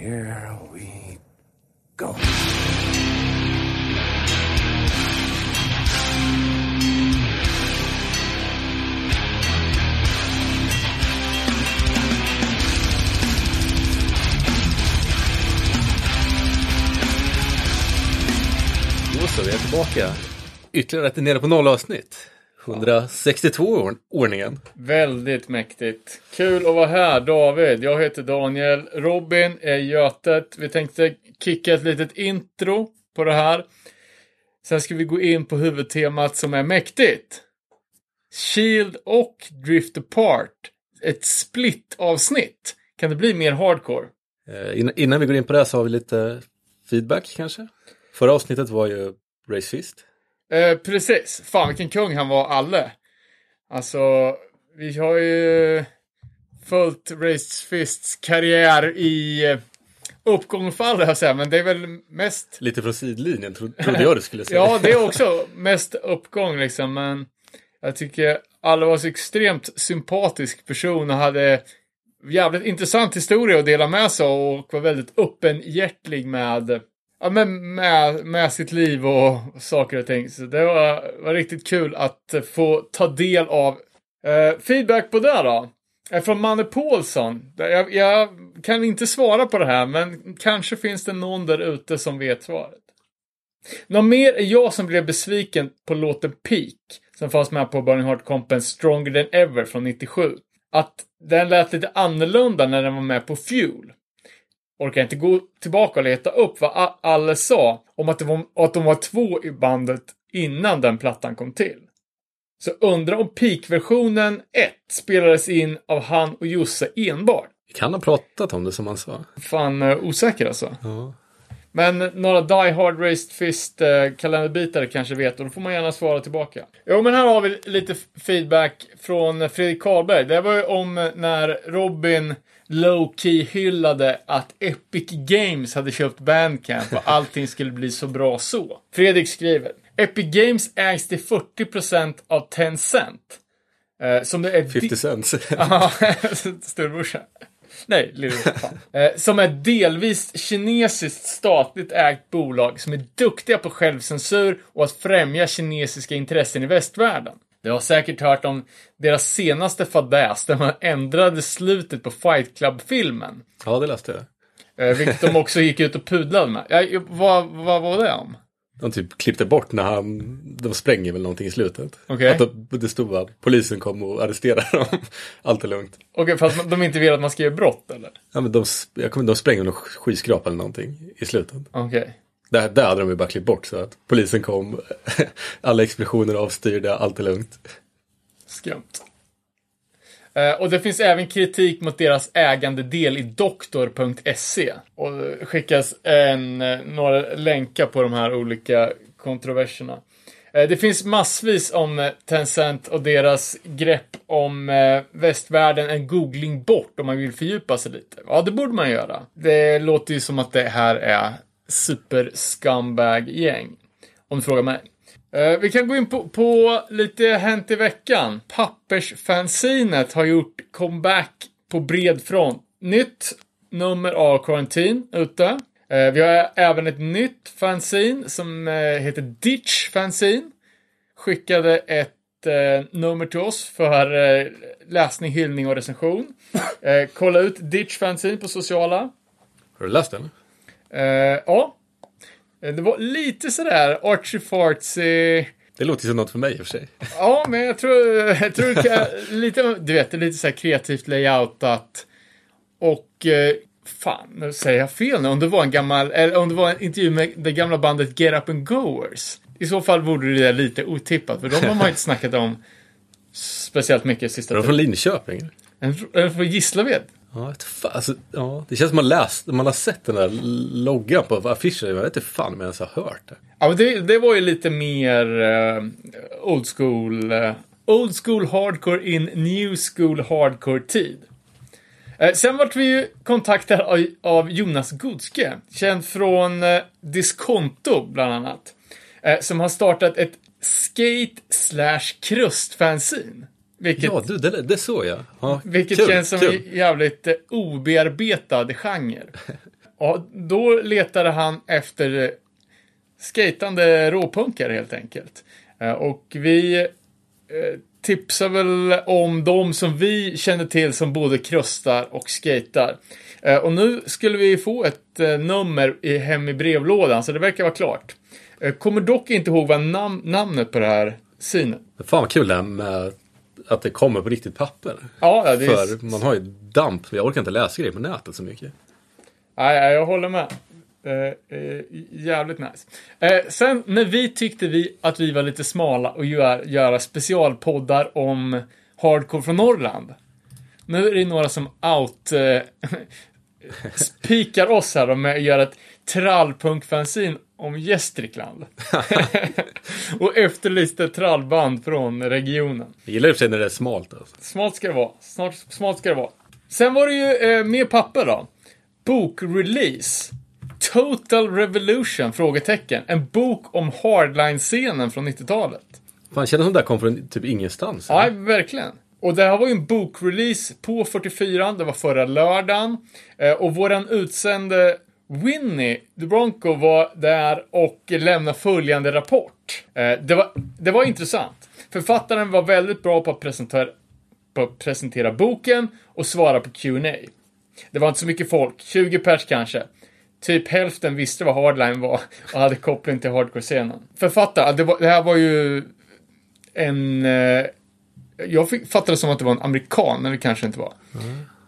here we go. Då så, vi är tillbaka. Ytterligare ett nere på noll avsnitt. 162 år, ordningen. Väldigt mäktigt. Kul att vara här, David. Jag heter Daniel. Robin är Götet. Vi tänkte kicka ett litet intro på det här. Sen ska vi gå in på huvudtemat som är mäktigt. Shield och Drift Apart. Ett split-avsnitt. Kan det bli mer hardcore? Eh, innan- Innan vi går in på det så har vi lite feedback kanske. Förra avsnittet var ju Race Fist. Eh, precis. Fan vilken kung han var, Alle. Alltså, vi har ju följt Race Fists karriär i eh, uppgång och fall, jag säga, men det är väl mest... Lite från sidlinjen tro, trodde jag du skulle säga. Ja, det är också mest uppgång liksom, men jag tycker Alle var så extremt sympatisk person och hade jävligt intressant historia att dela med sig och var väldigt öppenhjärtig med, ja, men med, med sitt liv och saker och ting. Så det var, var riktigt kul att få ta del av. Eh, feedback på det då? Är från Manne Paulsson. Jag, jag kan inte svara på det här, men kanske finns det någon där ute som vet svaret. Någon mer är jag som blev besviken på låten Peak, som fanns med på Burning Heart Compens Stronger Than Ever från 97. Att den lät lite annorlunda när den var med på Fuel. Orkar inte gå tillbaka och leta upp vad A- Alle sa om att, var, att de var två i bandet innan den plattan kom till. Så undrar om Peak-versionen 1 spelades in av han och Josse enbart. Vi kan ha pratat om det som han sa. Fan eh, osäker alltså. Ja. Men några Die Hard Raised Fist eh, kalenderbitare kanske vet och då får man gärna svara tillbaka. Jo, men här har vi lite feedback från Fredrik Karlberg. Det var ju om när Robin low-key hyllade att Epic Games hade köpt Bandcamp och allting skulle bli så bra så. Fredrik skriver Epic Games ägs till 40% av Tencent. Eh, som det är 50 cents. Ja, storbrorsa. Nej, lillebror. fan. Eh, Som är delvis kinesiskt statligt ägt bolag som är duktiga på självcensur och att främja kinesiska intressen i västvärlden. Du har säkert hört om deras senaste fadäs där man ändrade slutet på Fight Club-filmen. ja, det läste jag. Eh, Vilket de också gick ut och pudlade med. Ja, vad, vad var det om? De typ klippte bort när han, de spränger väl någonting i slutet. Okej. Att de, det stod att polisen kom och arresterade dem. Allt är lugnt. Okej, fast de inte vill att man ska göra brott eller? Ja, men de, jag kommer, de spränger någon skyskrapa eller någonting i slutet. Okej. Där, där hade de ju bara klippt bort så att polisen kom, alla explosioner avstyrda, allt är lugnt. Skumt. Eh, och det finns även kritik mot deras ägandedel i doktor.se. Och det skickas en, eh, några länkar på de här olika kontroverserna. Eh, det finns massvis om Tencent och deras grepp om västvärlden en googling bort om man vill fördjupa sig lite. Ja, det borde man göra. Det låter ju som att det här är super scumbag gäng. Om du frågar mig. Eh, vi kan gå in på, på lite hänt i veckan. Pappersfanzinet har gjort comeback på bred front. Nytt nummer av Quarantine ute. Eh, vi har även ett nytt fanzine som eh, heter Ditch Fanzine. Skickade ett nummer till oss för läsning, hyllning och recension. Kolla ut Ditch Fanzine på sociala. Har du läst den? Eh, ja. Eh, Det var lite sådär Archie Fartsy. Det låter som något för mig i och för sig. Ja, men jag tror, jag tror det kan, lite, du vet, är lite så här kreativt layoutat. Och, eh, fan, nu säger jag fel nu. Om det var en gammal, eller om det var en intervju med det gamla bandet Get Up and Goers. I så fall vore det lite otippat, för de har man inte snackat om speciellt mycket sista Är de från Linköping? En, en från Gislaved. Ja, vet fan, alltså, ja, det känns som man läst, man har sett den där loggan på affischen. Jag vet inte fan om jag ens har hört det. Ja, men det, det var ju lite mer eh, old school. eh, old school hardcore in new school hardcore tid. Eh, sen vart vi ju kontaktade av, av Jonas Godske, känd från eh, Diskonto bland annat. Eh, som har startat ett skate slash krust fanzine. Vilket, Ja, du, det, det såg jag. Ja, vilket kul, känns som kul. en jävligt eh, obearbetad genre. Ja, då letade han efter eh, skatande råpunkare helt enkelt. Eh, Och vi tipsar väl om de som vi känner till som både krustar och skatar. Eh, Och nu skulle vi få ett nummer i, hem i brevlådan, så det verkar vara klart. Kommer dock inte ihåg vad nam- namnet på det här synet. Fan vad kul det här med att det kommer på riktigt papper. Ja, det är... För man har ju damp, jag orkar inte läsa grejer på nätet så mycket. Nej, jag håller med. Eh, eh, jävligt nice. Eh, sen när vi tyckte vi att vi var lite smala och gör, göra specialpoddar om hardcore från Norrland. Nu är det några som out eh, spikar oss här med att göra ett trallpunkfanzin om Gästrikland. och efterlyste trallband från regionen. Jag gillar i och för sig när det är smalt alltså. Smart ska det vara. Snart, smart ska det vara. Sen var det ju eh, mer papper då. Bokrelease. Total Revolution? Frågetecken. En bok om hardline-scenen från 90-talet. Fan, känns som det där kom från typ ingenstans. Ja, verkligen. Och det här var ju en bokrelease på 44 det var förra lördagen. Eh, och våran utsände Winnie the Bronco var där och lämnade följande rapport. Eh, det, var, det var intressant. Författaren var väldigt bra på att presentera, på att presentera boken och svara på Q&A. Det var inte så mycket folk, 20 pers kanske. Typ hälften visste vad hardline var och hade koppling till hardcore-scenen. Författare, det, var, det här var ju en... Eh, jag fick, fattade som att det var en amerikan, men det kanske inte var.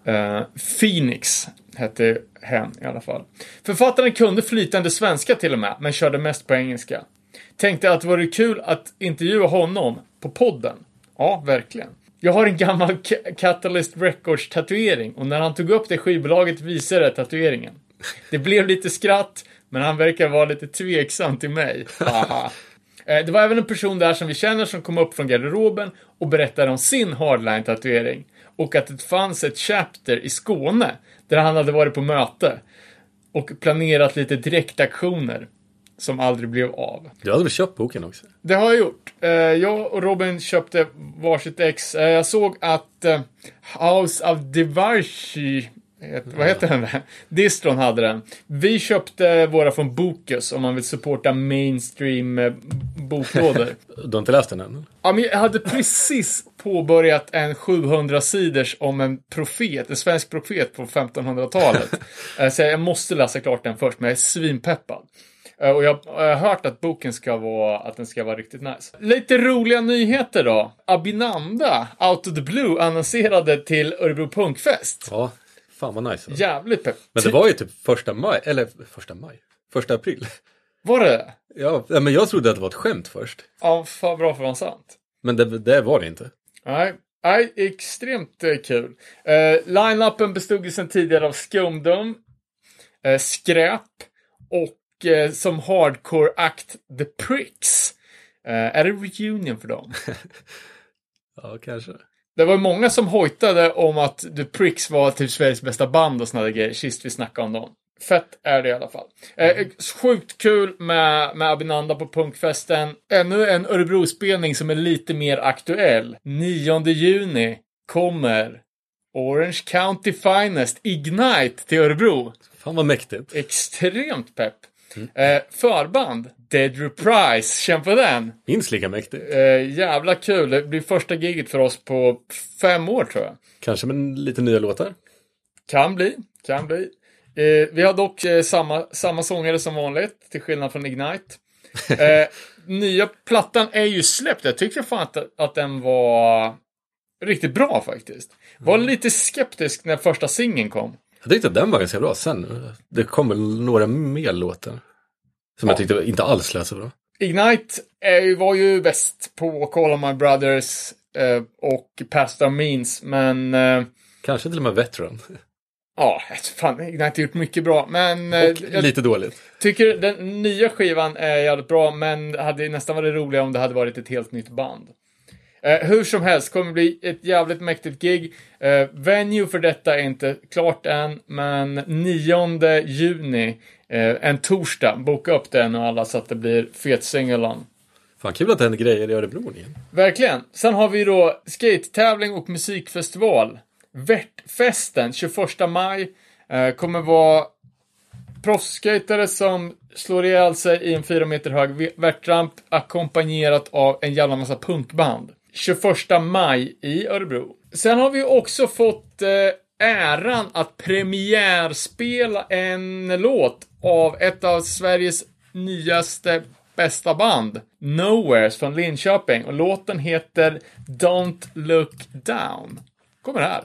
Eh, Phoenix hette hen i alla fall. Författaren kunde flytande svenska till och med, men körde mest på engelska. Tänkte att det vore kul att intervjua honom på podden. Ja, verkligen. Jag har en gammal Catalyst Records tatuering och när han tog upp det skivbolaget visade jag tatueringen. Det blev lite skratt, men han verkar vara lite tveksam till mig. Eh, det var även en person där som vi känner som kom upp från garderoben och berättade om sin hardline-tatuering. Och att det fanns ett chapter i Skåne där han hade varit på möte och planerat lite direktaktioner som aldrig blev av. Du hade väl köpt boken också? Det har jag gjort. Eh, Jag och Robin köpte varsitt ex. Eh, Jag såg att eh, House of Divarchi het- vad heter den där? Distron hade den. Vi köpte våra från Bokus om man vill supporta mainstream boklådor. Du har inte läst den än? Ja, men jag hade precis påbörjat en 700 siders om en profet, en svensk profet på 1500-talet. Eh, Så jag måste läsa klart den först, men jag är svinpeppad. Eh, Och jag jag har hört att boken ska vara, att den ska vara riktigt nice. Lite roliga nyheter då. Abinanda, out of the blue, annonserade till Örebro Punkfest. Ja, fan vad nice. Jävligt pepp. Men det var ju typ första maj, eller första maj? Första april. Var det ja, men jag trodde att det var ett skämt först. Ja, fan bra för att vara sant. Men det, det var det inte. Nej, nej extremt eh, kul. Uh, Line-upen bestod ju sedan tidigare av Skumdum, eh, Skräp och eh, som hardcore-akt The Pricks. Eh, är det reunion för dem? Ja, kanske. Det var många som hojtade om att The Pricks var typ Sveriges bästa band och där grejer sist vi snackade om dem. Fett är det i alla fall. Eh, sjukt kul med, med Abinanda på punkfesten. Ännu en Örebro-spelning som är lite mer aktuell. 9 juni kommer Orange County Finest Ignite till Örebro. Fan vad mäktigt. Extremt pepp. Eh, förband Dead Reprise, känn på den. Minst lika mäktigt. Eh, jävla kul. Det blir första giget för oss på fem år tror jag. Kanske med lite nya låtar. Kan bli, kan bli. Eh, vi har dock eh, samma, samma sångare som vanligt, till skillnad från Ignite. Eh, nya plattan är ju släppt. Jag tyckte fan att, att den var riktigt bra faktiskt. Var lite skeptisk när första singeln kom. Jag tyckte att den var ganska bra. Sen, det kom väl några mer låtar. Som jag tyckte inte alls lät så bra. Ignite är, var ju bäst på Call of My Brothers eh, och Past Our Means, men eh, Kanske till och med Veteran. ja, fan, Ignite har gjort mycket bra. Men eh, Och jag lite dåligt. tycker den nya skivan är jävligt bra, men hade nästan varit roligare om det hade varit ett helt nytt band. Eh, hur som helst, kommer bli ett jävligt mäktigt gig. Eh, venue för detta är inte klart än, men 9 juni, eh, en torsdag, boka upp den och alla så att det blir fet singelon. Fan kul att det händer grejer i Örebro igen. Verkligen. Sen har vi då skate-tävling och musikfestival. Värtfesten 21 maj. Eh, kommer vara proffsskejtare som slår ihjäl sig i en fyra meter hög värtramp ackompanjerat av en jävla massa punkband. 21 maj i Örebro. Sen har vi också fått eh, äran att premiärspela en låt av ett av Sveriges nyaste bästa band, Nowheres från Linköping. Och låten heter Don't Look Down. Kommer här.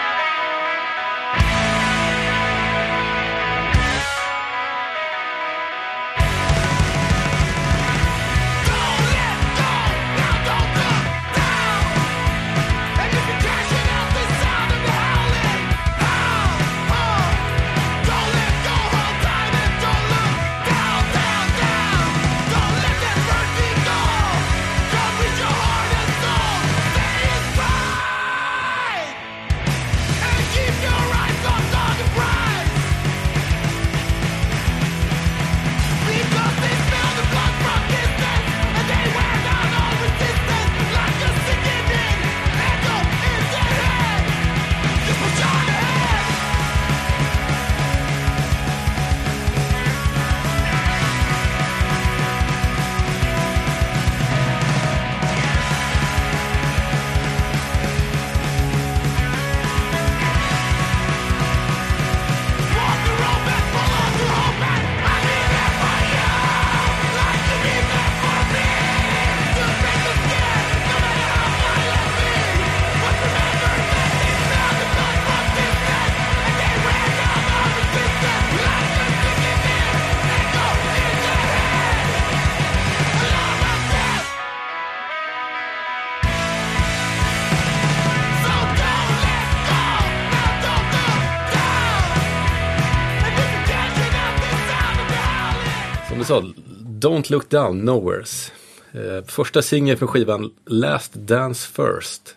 sa, Don't Look Down, Nowheres. Eh, första singeln för skivan Last Dance First.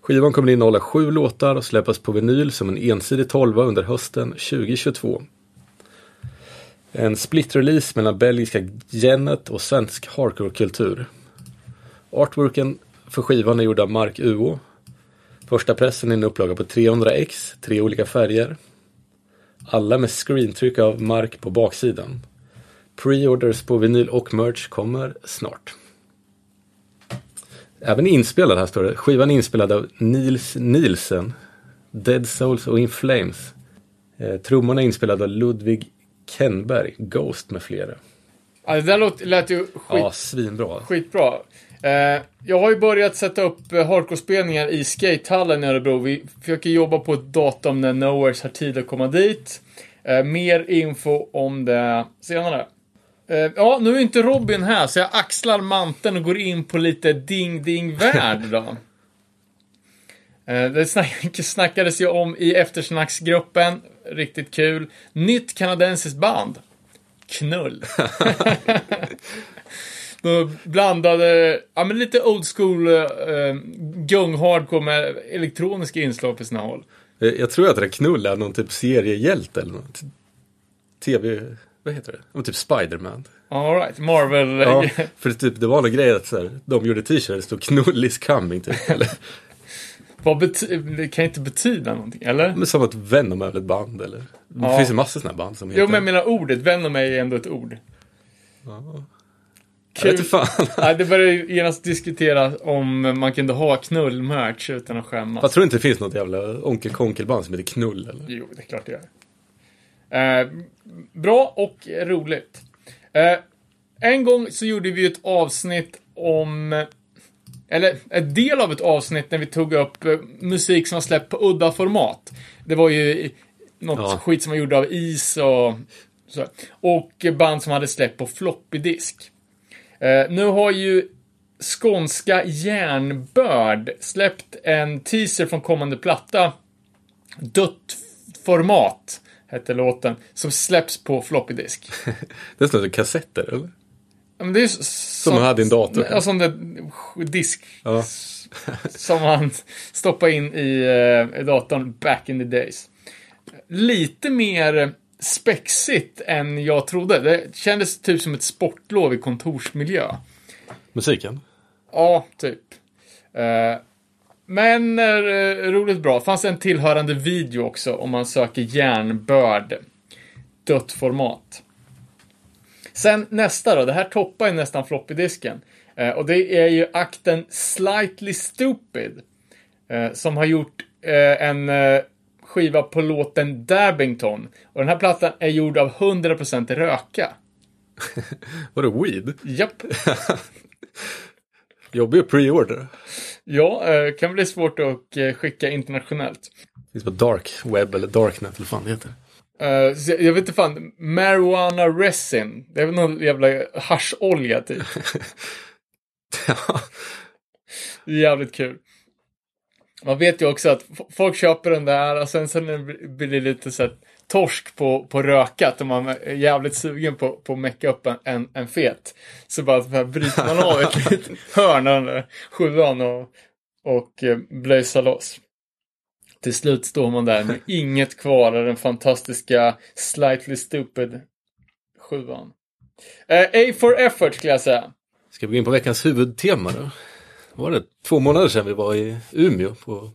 Skivan kommer innehålla sju låtar och släppas på vinyl som en ensidig tolva under hösten 2022. En split-release mellan belgiska Genet och svensk hardcore-kultur. Artworken för skivan är gjord av Mark Uo. Första pressen är en upplaga på 300 x tre olika färger. Alla med screentryck av Mark på baksidan. Preorders på vinyl och merch kommer snart. Även inspelad här står det. Skivan är inspelad av Nils Nielsen, Dead Souls och In Flames. Eh, trummorna är inspelade av Ludvig Kenberg, Ghost med flera. Ja, det där låt, lät ju skit, Ja, svinbra. skitbra. Eh, jag har ju börjat sätta upp eh, hardcore-spelningar i skatehallen i Örebro. Vi försöker jobba på ett datum när Nowheres har tid att komma dit. Eh, mer info om det senare. Eh, ja, nu är inte Robin här, så jag axlar manteln och går in på lite ding-ding-värld då. Eh, det snack snackades ju om i eftersnacksgruppen. Riktigt kul. Nytt kanadensiskt band. Knull. Då blandade, ja men lite old school uh, gung hardcore med elektroniska inslag på sina håll. Jag tror att det där Knull är någon typ seriehjälte eller något. TV, vad heter det? Ja, typ Spiderman. Alright, Marvel. Ja, för det, typ, det var någon grej att så här, de gjorde t-shirts det stod Knull is coming typ. Eller, Vad det kan inte betyda någonting, eller? men som att Venom är väl ett band eller? Det Ja. finns ju massor sådana band som heter. Jo, men jag menar ordet. Venom är ju ändå ett ord. Jag vet inte fan. Nej, det började genast diskuteras om man kunde ha knullmerch utan att skämmas. Jag tror inte det finns något jävla Onkel Konkel-band som heter Knull eller? Jo, det är klart det gör. Eh, bra och roligt. Eh, en gång så gjorde vi ett avsnitt om, eller en del av ett avsnitt när vi tog upp eh, musik som var släppt på udda format. Det var ju något Ja. skit som var gjord av is och så. Och band som hade släppt på floppy disk. Eh, nu har ju skånska Järnbörd släppt en teaser från kommande platta. Dött format hette låten, som släpps på floppy disk. Det är sådana kassetter eller? Ja, men det är s- Som man hade i en dator. Ja, som det disk Ja. som man stoppade in i, eh, i datorn back in the days. Lite mer spexigt än jag trodde. Det kändes typ som ett sportlov i kontorsmiljö. Musiken? Ja, typ. Eh, men eh, roligt bra. Fanns en tillhörande video också om man söker järnbörd. dött format. Sen nästa då, det här toppar ju nästan floppydisken. Eh, och det är ju akten Slightly Stupid. Eh, som har gjort eh, en eh, skiva på låten Dabbington. Och den här plattan är gjord av 100% röka. Vadå weed? Japp. Jobbig pre-order. Ja, eh, kan bli svårt att eh, skicka internationellt. Finns på dark web eller darknet eller fan det heter. Så jag vet inte fan, marijuana resin. Det är väl någon jävla hascholja typ. Ja. Det jävligt kul. Man vet ju också att folk köper den där och sen så det blir det lite så här torsk på, på rökat och man är jävligt sugen på, på att mecka upp en, en, en fet. Så bara, bara bryter man av ett litet hörn där sjuan och, och eh, blöjsar loss. Till slut står man där med inget kvar av den fantastiska Slightly Stupid sjuan. Eh, A for effort skulle jag säga. Ska vi gå in på veckans huvudtema då? Var det två månader sedan vi var i Umeå på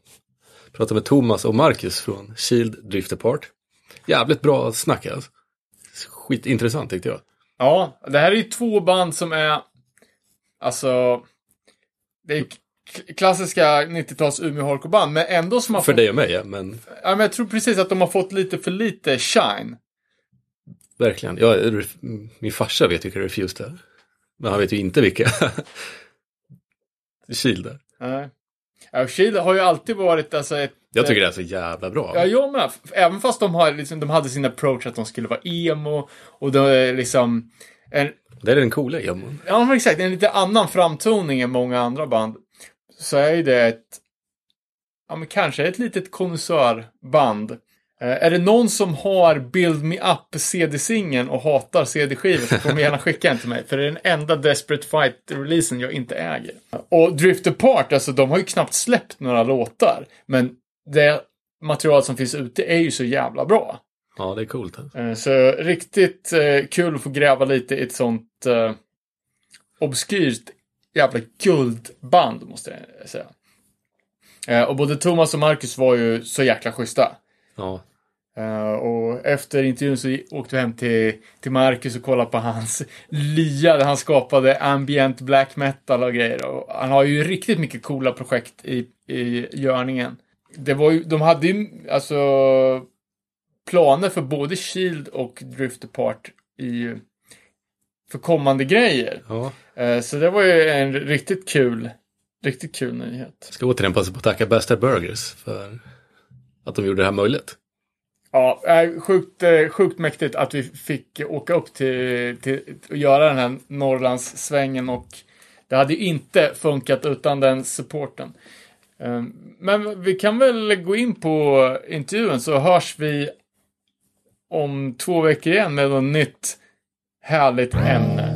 pratade med Thomas och Marcus från Shield Drift Apart. Jävligt bra snack alltså. Skitintressant tyckte jag. Ja, det här är ju två band som är, alltså, det är klassiska 90-tals Umeå hardcore-band, men ändå som har För fått, dig och mig ja, men ja, men jag tror precis att de har fått lite för lite shine. verkligen. Ja, min farsa vet vilka Refused är. Men han vet ju inte vilka. Shield är. Nej. Ja, Shield har ju alltid varit alltså ett... Jag tycker det är så jävla bra. Ja, jag med. Även fast de, har, liksom, de hade sin approach att de skulle vara emo och det är liksom en, Det är den coola emon. Ja, men exakt. En lite annan framtoning än många andra band. Så är det ett, ja men kanske ett litet konnässörband. Eh, är det någon som har Build Me Up CD-singeln och hatar CD-skivor så får de gärna skicka en till mig. För det är den enda Desperate Fight-releasen jag inte äger. Och Drift Apart, alltså de har ju knappt släppt några låtar. Men det material som finns ute är ju så jävla bra. Ja, det är coolt. Eh, Så riktigt eh, kul att få gräva lite i ett sånt eh, obskyrt jävla guldband, måste jag säga. Och både Thomas och Marcus var ju så jäkla schyssta. Ja, och efter intervjun så åkte vi hem till, till Marcus och kollade på hans lya där han skapade ambient black metal och grejer. Och han har ju riktigt mycket coola projekt i, i görningen. Det var ju, de hade ju alltså planer för både Shield och Drift Apart i, för kommande grejer. ja. Eh, så det var ju en riktigt kul, riktigt kul nyhet. Ska återigen passa på att tacka Bästa Burgers för att de gjorde det här möjligt. Ja, eh, sjukt, eh, sjukt mäktigt att vi fick åka upp till, till att göra den här Norrlandssvängen och det hade ju inte funkat utan den supporten. Ehm, men vi kan väl gå in på intervjun så hörs vi om två veckor igen med något nytt härligt ämne.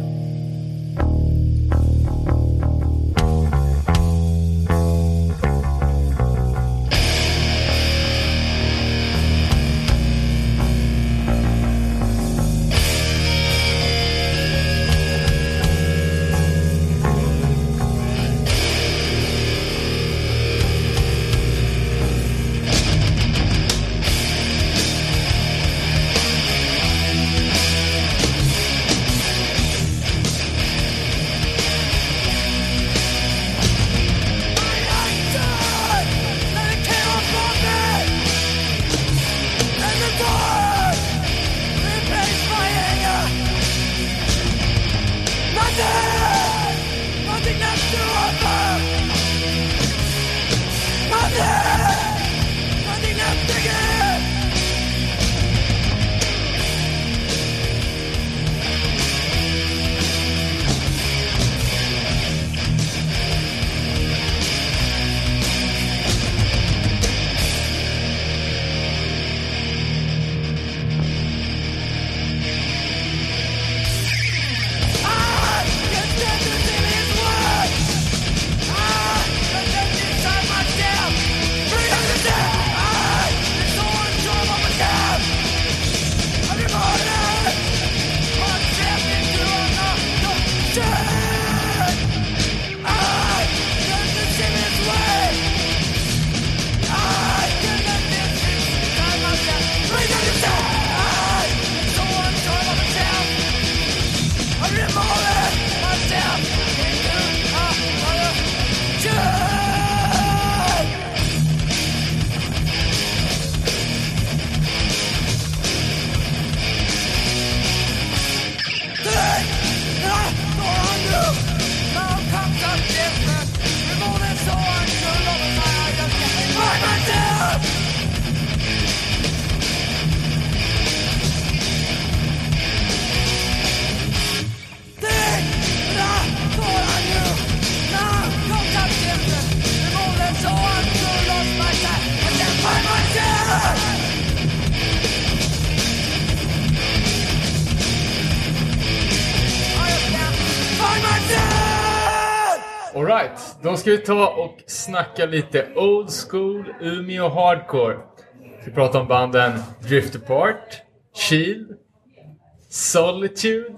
Ska vi ta och snacka lite old school Umeå hardcore. Vi pratar om banden Drift Apart, Shield, Solitude,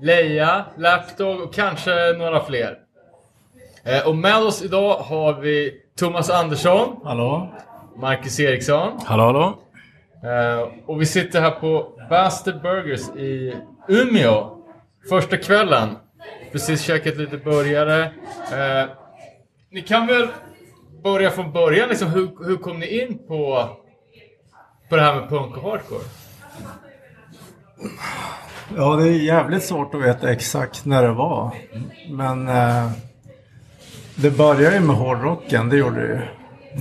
Leia, Lapdog och kanske några fler. Eh, och med oss idag har vi Thomas Andersson, Hallå? Marcus Eriksson Hallå, hallå? eh, och vi sitter här på Bastard Burgers i Umeå. Första kvällen. Precis käkat lite burgare. Ni kan väl börja från början liksom. Hur, hur kom ni in på, på det här med punk och hardcore? Ja, det är jävligt svårt att veta exakt när det var. Men eh, det började ju med hårdrocken, det gjorde det ju.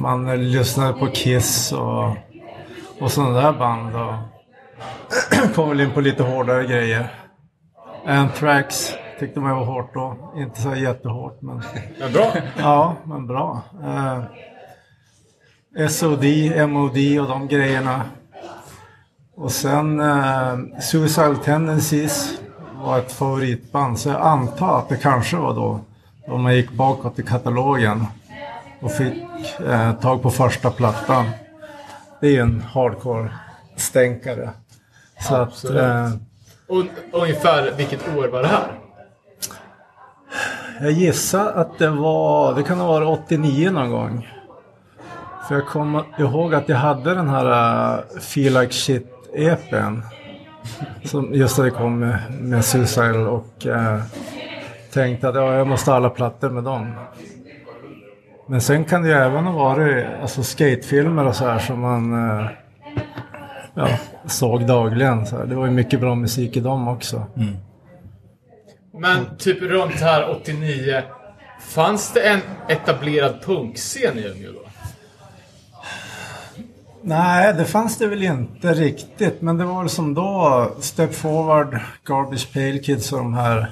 Man lyssnade på Kiss och, och sådana där band. Och kom väl in på lite hårdare grejer. Anthrax tyckte man var hårt då. Inte så jättehårt, men Ja, bra. ja, men bra. Eh, SOD, MOD och de grejerna. Och sen eh, Suicidal Tendencies var ett favoritband. Så jag antar att det kanske var då, då man gick bakåt i katalogen och fick eh, tag på första plattan. Det är ju en hardcore-stänkare. Så att, Absolut. eh, Och ungefär vilket år var det här? Jag gissar att det var, det kan ha varit 89 någon gång. För jag kommer ihåg att jag hade den här uh, Feel Like Shit EPn. Som just hade kommit med, med Suicide och uh, tänkte att ja, jag måste ha alla plattor med dem. Men sen kan det ju även ha varit alltså, skatefilmer och så här som man uh, ja, såg dagligen. Så här. Det var ju mycket bra musik i dem också. Mm. Men typ runt här 89. Fanns det en etablerad punkscen i Umeå då? Nej, det fanns det väl inte riktigt. Men det var väl som då Step Forward, Garbage Pail Kids och de här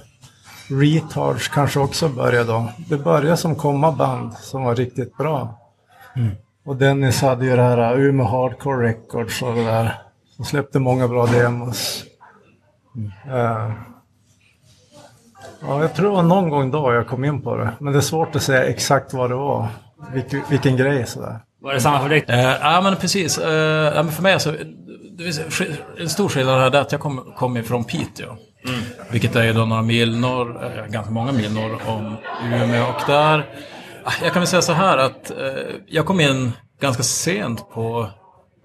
Retards kanske också började då. Det började som komma band som var riktigt bra. Och Dennis hade ju det här Umeå Hardcore Records och det där. Som släppte många bra demos. Eh, ja, jag tror det var någon gång då jag kom in på det. Men det är svårt att säga exakt vad det var. Vilken, vilken grej sådär. Var det samma för dig? Eh, ja, men precis. Eh, ja, men för mig alltså, en stor skillnad här är att jag kommer kom ifrån Piteå. Vilket är ju då några mil norr, eh, ganska många mil norr om Umeå. Och där, ah, jag kan väl säga så här att jag kom in ganska sent på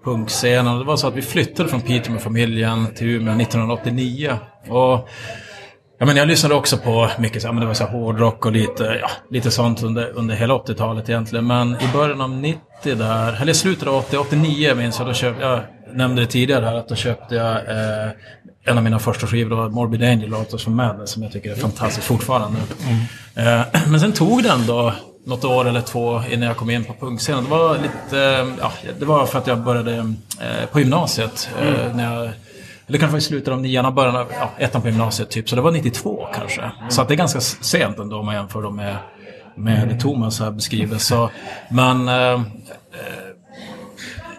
punkscenen. Det var så att vi flyttade från Piteå med familjen till Umeå 1989. Och Ja, men jag lyssnade också på mycket så, men det var så här hårdrock och lite, ja, lite sånt under, under hela 80-talet egentligen. Men i början av 90 där, eller slutet av 80, 89 minns jag, då köpte jag, nämnde det tidigare här, att då köpte jag eh, en av mina första skivor, då, Morbid Angel, Autos from Madness, som jag tycker är fantastiskt fortfarande. Eh, men sen tog det ändå något år eller två innan jag kom in på punkscenen. Det var lite, eh, ja, det var för att jag började eh, på gymnasiet. Eh, när jag, eller kanske i slutet av nian och början av ja, ettan på gymnasiet typ. Så det var 92 kanske. Så att det är ganska sent ändå om man jämför då med, med det Thomas här beskriver. Så, men eh, eh,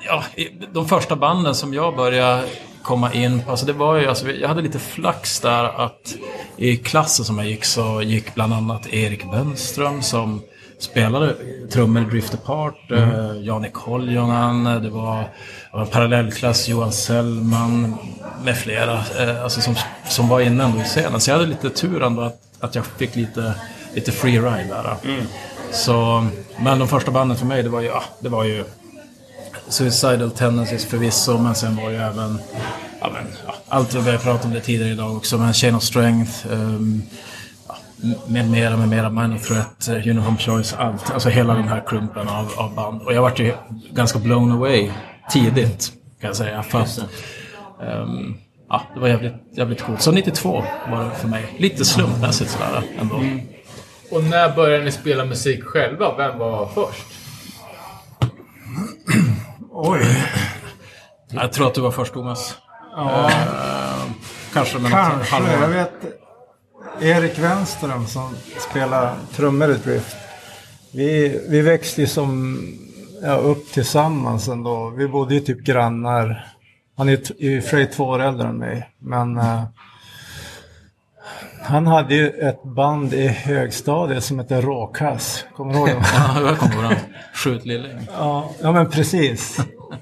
ja, de första banden som jag började komma in på, alltså det var ju, alltså, jag hade lite flax där att i klassen som jag gick så gick bland annat Erik Bönström som spelade trummor i Drift Apart, eh, Jani Koljonen, det var, det var en parallellklass, Johan Sellman med flera, eh, alltså som, som var inne ändå i scenen. Så jag hade lite tur ändå att, att jag fick lite, lite free ride där. Så, men de första banden för mig, det var ju, ja, det var ju Suicidal Tendencies förvisso, men sen var ju även ja, men, ja, allt vi har pratat om det tidigare idag också, men Chain of Strength, ja, med mera, med mera, Minor Threat, uh, Uniform Choice, allt. Alltså hela den här klumpen av, av band. Och jag vart ju ganska blown away tidigt, kan jag säga. För att, ehm, ja, det var jävligt, jävligt coolt. Så 92 var det för mig. Lite slumpmässigt sådär ändå. Och när började ni spela musik själva? Vem var först? Oj, Jag tror att du var först Thomas. ja. Ehm, kanske med något Kanske. halvår. Jag vet Erik Wenström som spelar trummor i Drift. Vi, vi växte ju som ja, upp tillsammans ändå. Vi bodde ju typ grannar. Han är i och för sig två år äldre än mig. Men eh, Han hade ju ett band i högstadiet som hette Råkass. Kommer du ihåg det? Ja, jag kommer ihåg. Skjut Lilling. Ja, ja men precis.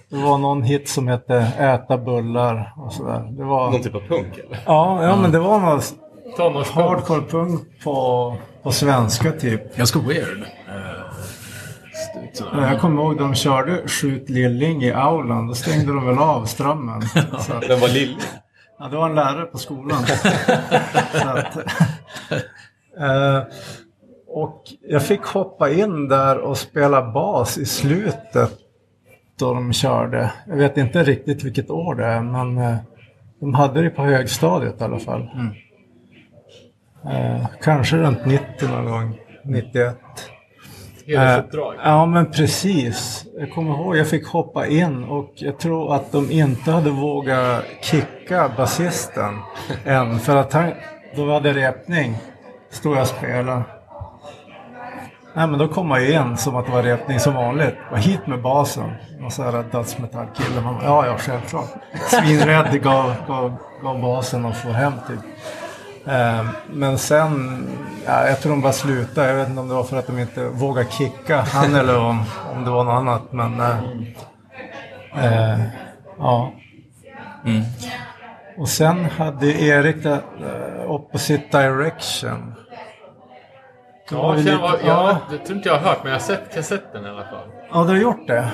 Det var någon hit som hette Äta bullar och sådär. Det var... Någon typ av punk eller? Ja, ja men det var något Tonårspunk. hardcore punk på, på svenska typ. Ganska weird. Sådär. Jag kommer ihåg de körde Skjut Lilling i aulan. Då stängde de väl av strömmen. Så att, Den var lill. ja, det var en lärare på skolan. Att, eh, och jag fick hoppa in där och spela bas i slutet då de körde. Jag vet inte riktigt vilket år det är men eh, de hade det på högstadiet i alla fall. Eh, kanske runt 90 någon gång. 91. Hedersuppdrag. Eh, Ja men precis. Jag kommer ihåg jag fick hoppa in och jag tror att de inte hade vågat kicka basisten än. För att han, då hade repning. Stod jag och spelade. Nej men då kom jag in som att det var repning som vanligt. Och hit med basen. Och så här dödsmetallkille. Man, Ja ja självklart. Svinrädd gav, gav, gav basen och for hem typ. Eh, Men sen, ja, jag tror de bara slutade. Jag vet inte om det var för att de inte vågade kicka han eller om, om det var något annat. Men eh, eh, ja. Och sen hade Erik det, eh, Opposite Direction. Ja, jag, lite- var, ja. jag, det tror inte jag har hört, men jag har sett kassetten i alla fall. Ja, du har gjort det?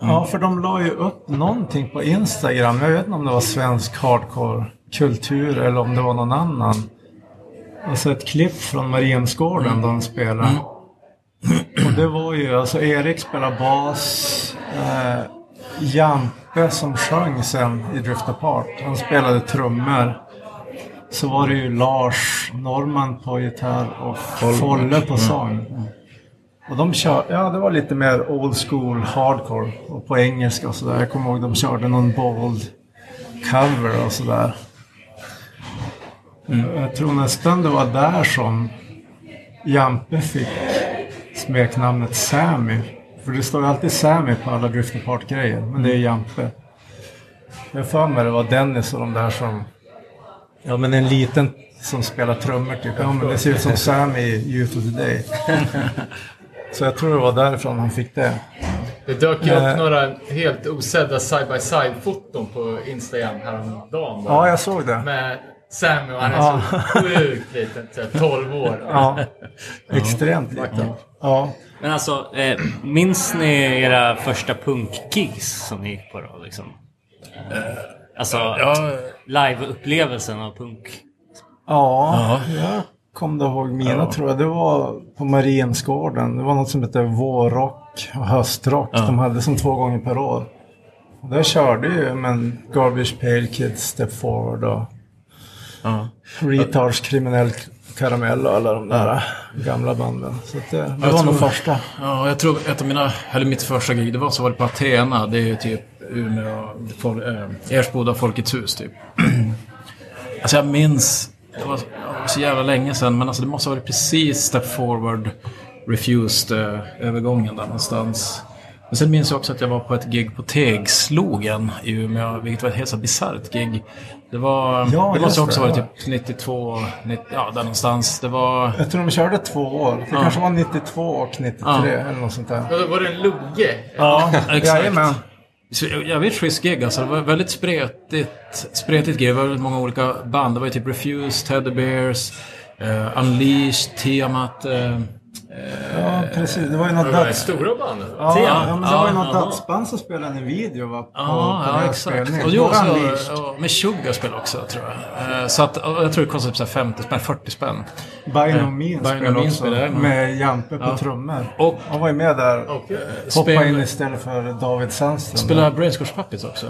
Ja, för de la ju upp någonting på Instagram. Jag vet inte om det var svensk hardcore-kultur eller om det var någon annan. Alltså ett klipp från Mariensgården där de spelar. Och det var ju, alltså Erik spelar bas. Eh, Jampe som sjöng sen i Drift Apart. Han spelade trummor. Så var det ju Lars Norman på gitarr och Folle på sång. Och de kör, ja det var lite mer old school hardcore och på engelska och sådär. Jag kommer ihåg de körde någon bold cover och sådär. Jag tror nästan det var där som Jampe fick smeknamnet Sammy. För det står ju alltid Sammy på alla Drift Apart-grejer, men det är Jampe. Jag för mig det var Dennis och de där som... Ja men en liten som spelar trummor typ. Ja men det ser ut som Sammy i Youth of the Day. Så jag tror det var därifrån han fick det. Det dök ju Eh. upp några helt osedda side-by-side-foton på Instagram häromdagen. Ja, jag såg det. Med Och han är Ja. så sjukt liten, så här 12 år. Ja, extremt liten. Ja. Men alltså, eh, minns ni era första punkgigs som ni gick på då? Liksom? Alltså, live-upplevelsen av punk. Ja, jag kommer ihåg mina tror jag. Det var på Mariensgården. Det var något som hette vårrock och höstrock. De hade som två gånger per år. Och där körde ju men Garbage Pail Kids, Step Forward och Retards Kriminell Karamell och alla de där gamla banden. Så det, det var tror- nog första. Ja, jag tror ett av mina, eller mitt första gig, det var så var det på Athena. Det är ju typ Umeå, fol, äh, Ersboda Folkets hus typ. alltså jag minns, det var, så jävla länge sedan, men alltså det måste ha varit precis Step Forward, Refused äh, övergången där någonstans. Men sen minns jag också att jag var på ett gig på Tegslogen i Umeå, vilket var ett helt bisarrt gig. Det var, Ja, det måste också det. varit typ 92, 90, ja där någonstans. Det var... Jag tror de körde två år. Det kanske var 92 och 93 Ja. eller något sånt där. Var, det en lugge? Ja, exakt. Jajamän. Vet schysst gig alltså. Det var väldigt spretigt, spretigt gig. Det var väldigt många olika band. Det var ju typ Refused, Teddy Bears, uh, Unleashed, Tiamat. Uh, Ja, precis. Det var ju något döds... stora bandet? Ja, ja, men det var ju något jaha. dödsband som spelade en video va? På, Ja, på ja exakt. Och Det jo, var så, Unleashed. ja, med Sugar spelade också tror jag. Eh, så att, och jag tror det kostade typ så här 50 spänn, 40 spänn. By no spelade också. med. Jampe på Ja. trummor. Och- Han var ju med där. Okej. Hoppa Spel- in istället för David Sandström. Spelade Brainscourse Puppets också.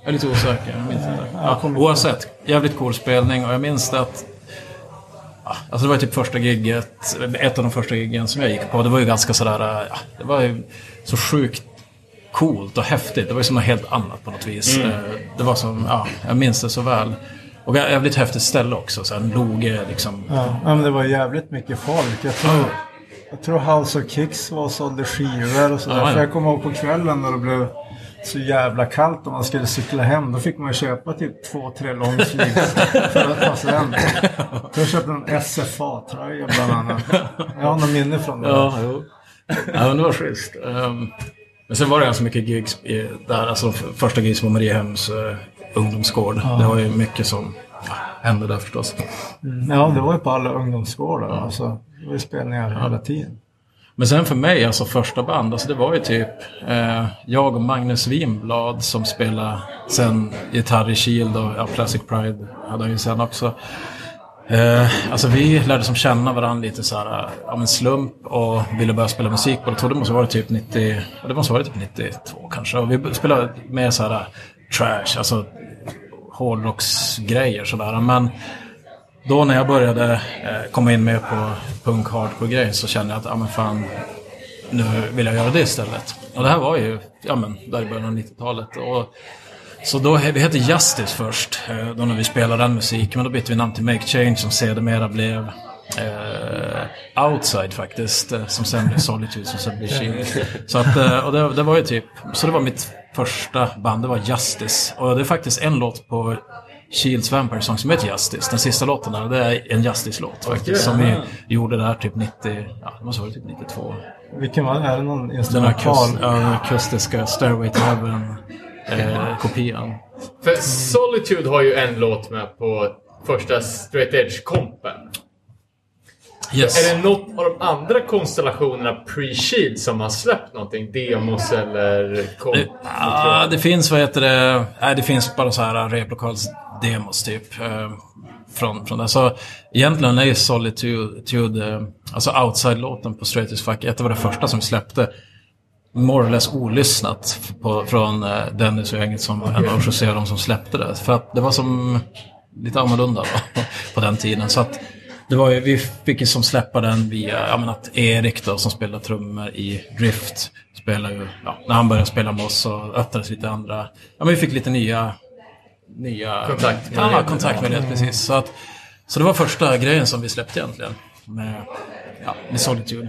Jag är lite osäker, jag minns inte. jag Ja, oavsett, jävligt cool spelning och jag minns att ja, Alltså det var typ första gigget, ett av de första giggen som jag gick på. Det var ju ganska sådär, ja, det var ju så sjukt coolt och häftigt. Det var ju som något helt annat på något vis. Eh, Det var som, ja, jag minns det så väl. Och jävligt häftigt ställe också, så här, en loge liksom. Ja, men det var jävligt mycket folk. Jag tror, jag tror House of Kicks var och sålde skivor och sådär. Ja, ja. För jag kommer ihåg på kvällen när det blev så jävla kallt om man skulle cykla hem. Då fick man köpa typ två, tre longsleeves för att ta sig hem. Jag köpte en SFA-tröja bland annat. Jag har några minne från det. Ja, jo. ja men det var schysst. Ehm, men sen var det ganska mycket gigs där, alltså första gigs på Mariehems uh, ungdomsgård. Det var ju mycket som ja, hände där förstås. Ja, det var ju på alla ungdomsgårdar. Alltså, det var ju spelningar hela tiden. Men sen för mig, alltså första band, alltså det var ju typ eh, jag och Magnus Winblad som spelade sen gitarr i Shield och ja, Classic Pride hade han ju sen också. Eh, alltså vi lärde som känna varandra lite så här, av en slump och ville börja spela musik. på jag det måste ha varit typ 90, det måste ha varit typ 92 kanske. Och vi spelade med så här trash, alltså hårdrocksgrejer sådär. Men då när jag började eh, komma in mer på punk hardcore-grejer så kände jag att, ja men fan, nu vill jag göra det istället. Och det här var ju, ja men, där i början av 90-talet. Och, så då, vi hette Justice först, eh, då när vi spelade den musiken. Men då bytte vi namn till Make Change som sedermera blev eh, Outside faktiskt. Eh, som sen blev Solitude, som sen blev Shield. Så att, eh, och det, det var ju typ, så det var mitt första band, det var Justice. Och det är faktiskt en låt på Shields Vampire Song som heter Justice. Den sista låten där, det är en Justice-låt faktiskt. Som vi gjorde där typ 90, ja det måste varit typ 92. Vilken var det? Är det någon Den här instrumental? den akustiska Stairway to Heaven eh. För Solitude har ju en låt med på första Straight Edge-kompen. Yes. Är det något av de andra konstellationerna pre-Shield som har släppt någonting? Demos eller komp? Det, ah, det finns, vad heter det, nej, det finns bara så här replokals-demos typ. Eh, från, från det. Så egentligen är ju Solitude, eh, alltså Outside-låten på Straight as Fuck, ett av det första som vi släppte. More or less olyssnat på, från eh, Dennis och gänget som av José de som släppte det. För att det var som lite annorlunda då, på den tiden. Så att det var ju, vi fick ju som släppa den via, jag menar att Erik då som spelar trummor i Drift spelar ju, ja, när han började spela med oss så öppnades lite andra, ja men vi fick lite nya, nya Kontaktmöjligheter. Ja, kontaktmöjligheter precis. Så, att, så det var första grejen som vi släppte egentligen med, ja, med Solitude.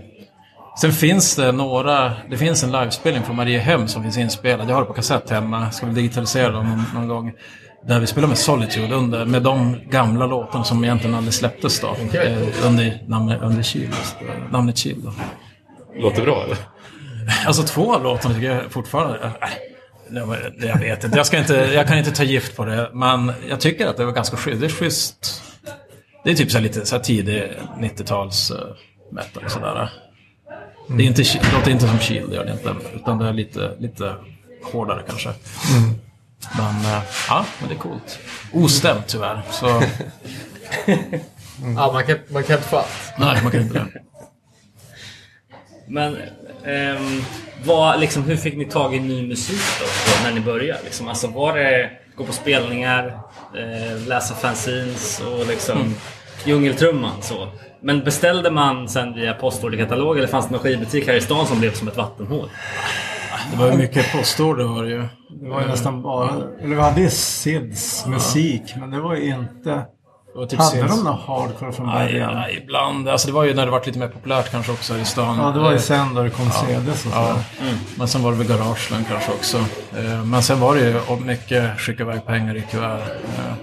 Sen finns det några, det finns en livespelning från Mariehem som finns inspelad. Jag har det på kassett hemma, ska vi digitalisera dem någon, någon gång. Där vi spelar med Solitude under, med de gamla låtarna som egentligen aldrig släpptes då. Eh, under namnet, under Shield, eh, namnet Shield då. Låter bra eller? Alltså två av låtarna tycker jag fortfarande... Äh, jag vet inte. Jag, ska inte. jag kan inte ta gift på det. Men jag tycker att det var ganska schysst. Det är schysst. Det är typ så här lite så här tidig 90-tals uh, metal och sådär. Det, är inte, det låter inte som Shield, gör det inte. Utan det är lite, lite hårdare kanske. Men eh, ja, men det är coolt. Ostämt tyvärr. Så Ja, man kan, man kan inte få allt. nej, man kan inte det. Men ehm, vad, liksom, hur fick ni tag i ny musik då, då när ni började? Liksom, alltså, var det gå på spelningar, eh, läsa fanzines och liksom djungeltrumman så? Men beställde man sen via postorderkatalog eller fanns det någon skivbutik här i stan som blev som ett vattenhål? Det var ju mycket postorder var det ju. Det var ju nästan bara... Eller vi hade ju Sids musik, men det var ju inte... Var typ Hade Sins- de någon hardcore från början? nej, ibland. Alltså det var ju när det var lite mer populärt kanske också i stan. Ja, det var ju Eh, sen då det kom CDs och Ja, sådär. men sen var det väl Garageland kanske också. Eh, Men sen var det ju och mycket skicka iväg pengar i kuvert. Eh,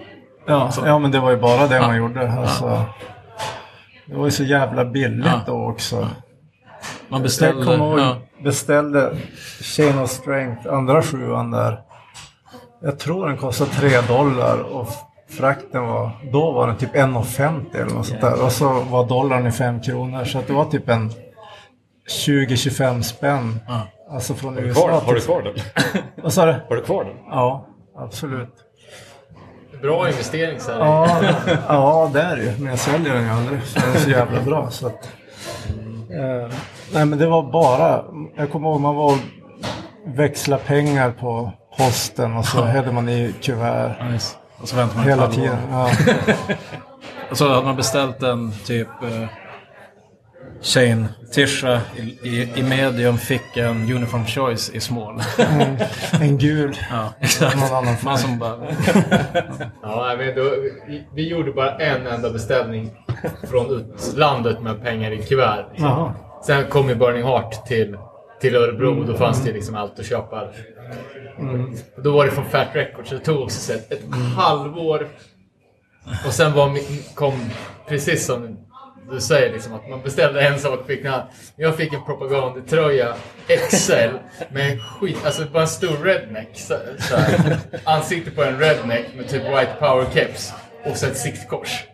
Ja, ja, men det var ju bara det man gjorde. Alltså, det var ju så jävla billigt Ja. då också. Man Jag beställde... kommer ihåg, Ja, beställde Chain of Strength, andra sjuan där. Jag tror den kostade 3 dollar och frakten var, då var den typ 1,50 eller något sånt där. Och så var dollarn i 5 kronor. Så att det var typ en 20-25 spänn. Ja. Alltså från Kvar, USA. har du kvar den? Vad sa du? Har du kvar den? Ja, absolut. Bra investering så. Ja, ja, det är det ju. Men jag säljer den ju aldrig. För den är så jävla bra. Så att, eh, nej, men det var bara... Jag kommer ihåg man var och växla pengar på posten och så hade man i kuvert nice. Och så väntar man ett hela halvår. tiden. Ja. Och så hade man beställt en typ eh, Shane Tisha i, i, i medium fick en uniform choice i small. En gul. ja, exakt. Någon annan Man som bara... Ja, nej, men då, vi, vi gjorde bara en enda beställning från utlandet med pengar i kuvert. liksom. Sen kom ju Burning Heart till till Örebro. Då fanns det liksom allt att köpa. Och Då var det från Fat Records. Det tog också så ett, ett halvår. Och sen var, kom, precis som du säger, liksom, att man beställde en sak fick en annan. Jag fick en propagandatröja XL med skit, alltså bara en stor redneck. Så, så här. Ansikte på en redneck med typ white power caps. Och så ett siktkors.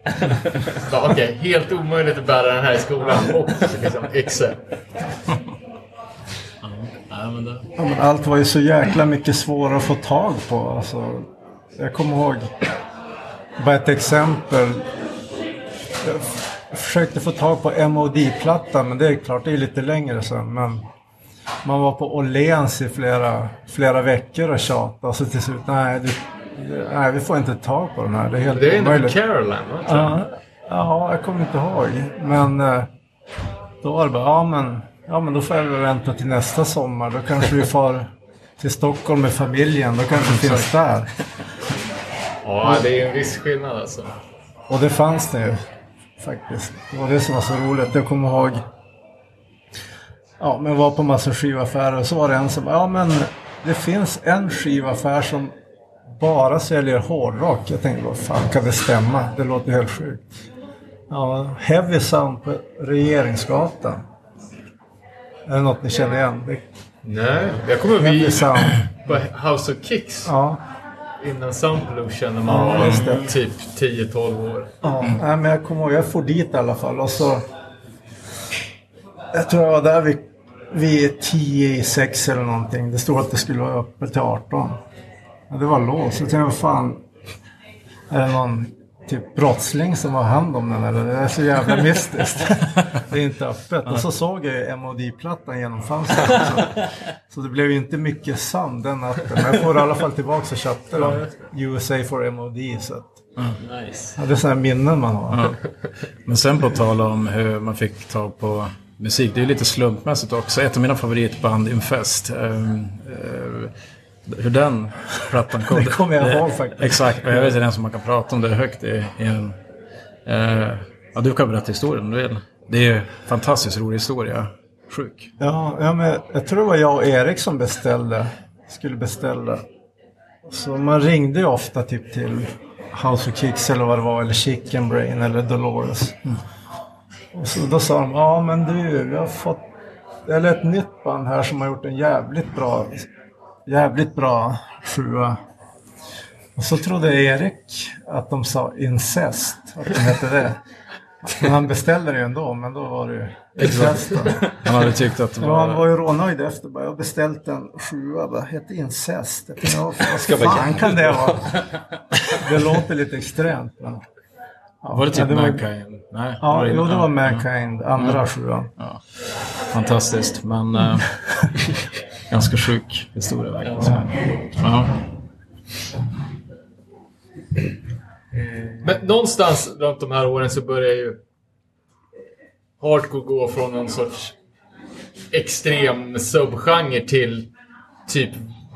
Okej, helt omöjligt att bära den här i skolan. Och liksom XL. Nej, men det... Ja, men allt var ju så jäkla mycket svårare att få tag på. Alltså, jag kommer ihåg, bara ett exempel. Jag försökte få tag på MOD-plattan, men det är klart, det är lite längre sedan. Men man var på Åhléns i flera, flera veckor och tjatade. Och så till slut, nej, du, nej, vi får inte tag på den här. Det är helt Det är omöjligt. Caroline, va? Ja, ja, jag kommer inte ihåg. Men eh, då var det bara, ja men, ja men då får jag väl vänta till nästa sommar. Då kanske vi får till Stockholm med familjen. Då kanske det finns där. Ja, det är en viss skillnad alltså. Och det fanns det ju faktiskt. Det var det som var så roligt. Jag kommer ihåg, ja men var på massa skivaffärer och så var det en som, ja men det finns en skivaffär som bara säljer hårdrock. Jag tänkte, vad fan kan det stämma? Det låter helt sjukt. Ja, Heavy Sound på Regeringsgatan. Är det något ni känner igen? Nej, jag kommer vi Sound. på House of Kicks Ja, innan Sound Pollution när man Ja, var typ 10-12 år. Ja, nej, men jag kommer ihåg, jag for dit i alla fall och så... Jag tror jag var där vid, vid 10 i 6 eller någonting. Det stod att det skulle vara öppet till 18. Ja, det var låst. Jag tänkte, vad fan... Är det någon typ brottsling som har hand om den eller? Det är så jävla mystiskt. det är inte öppet. Och så såg jag ju MOD-plattan genom fönstret också. Så det blev ju inte mycket sand den natten. Men jag får i alla fall tillbaka och köpte den. USA for MOD. Så att, Nice. ja, det är sådana här minnen man har. Men sen på tal om hur man fick tag på musik. Det är ju lite slumpmässigt också. Ett av mina favoritband, Infest. ehm, eh, hur den plattan kom. Det kommer jag ihåg faktiskt. Exakt, men jag vet inte ens om man kan prata om det högt i, i en... Eh, ja, du kan berätta historien om du vill. Det är en fantastiskt rolig historia. Sjuk. Ja, ja, men jag tror det var jag och Erik som beställde. Skulle beställa. Så man ringde ju ofta typ till House of Kicks eller vad det var. Eller Chicken Brain eller Dolores. Och så då sa de, ja men du, vi har fått eller ett nytt band här som har gjort en jävligt bra, jävligt bra sjua. Och så trodde Erik att de sa incest, att de hette det. Men han beställde det ju ändå, men då var det ju incest. Han hade tyckt att det Ja, han var var... ju rånöjd efter. Bara, jag har beställt en sjua. Bara, heter incest. Jag tänkte, vad Ska fan kan det vara? Det låter lite extremt. Men, ja, Var det typ ja, det var, Mankind? Nej. Ja, jo, det var Mankind, andra sjuan. Ja. Fantastiskt, men... eh, ganska sjuk historia verkligen. Ja. Men någonstans runt de här åren så börjar ju hardcore gå från någon sorts extrem subgenre till typ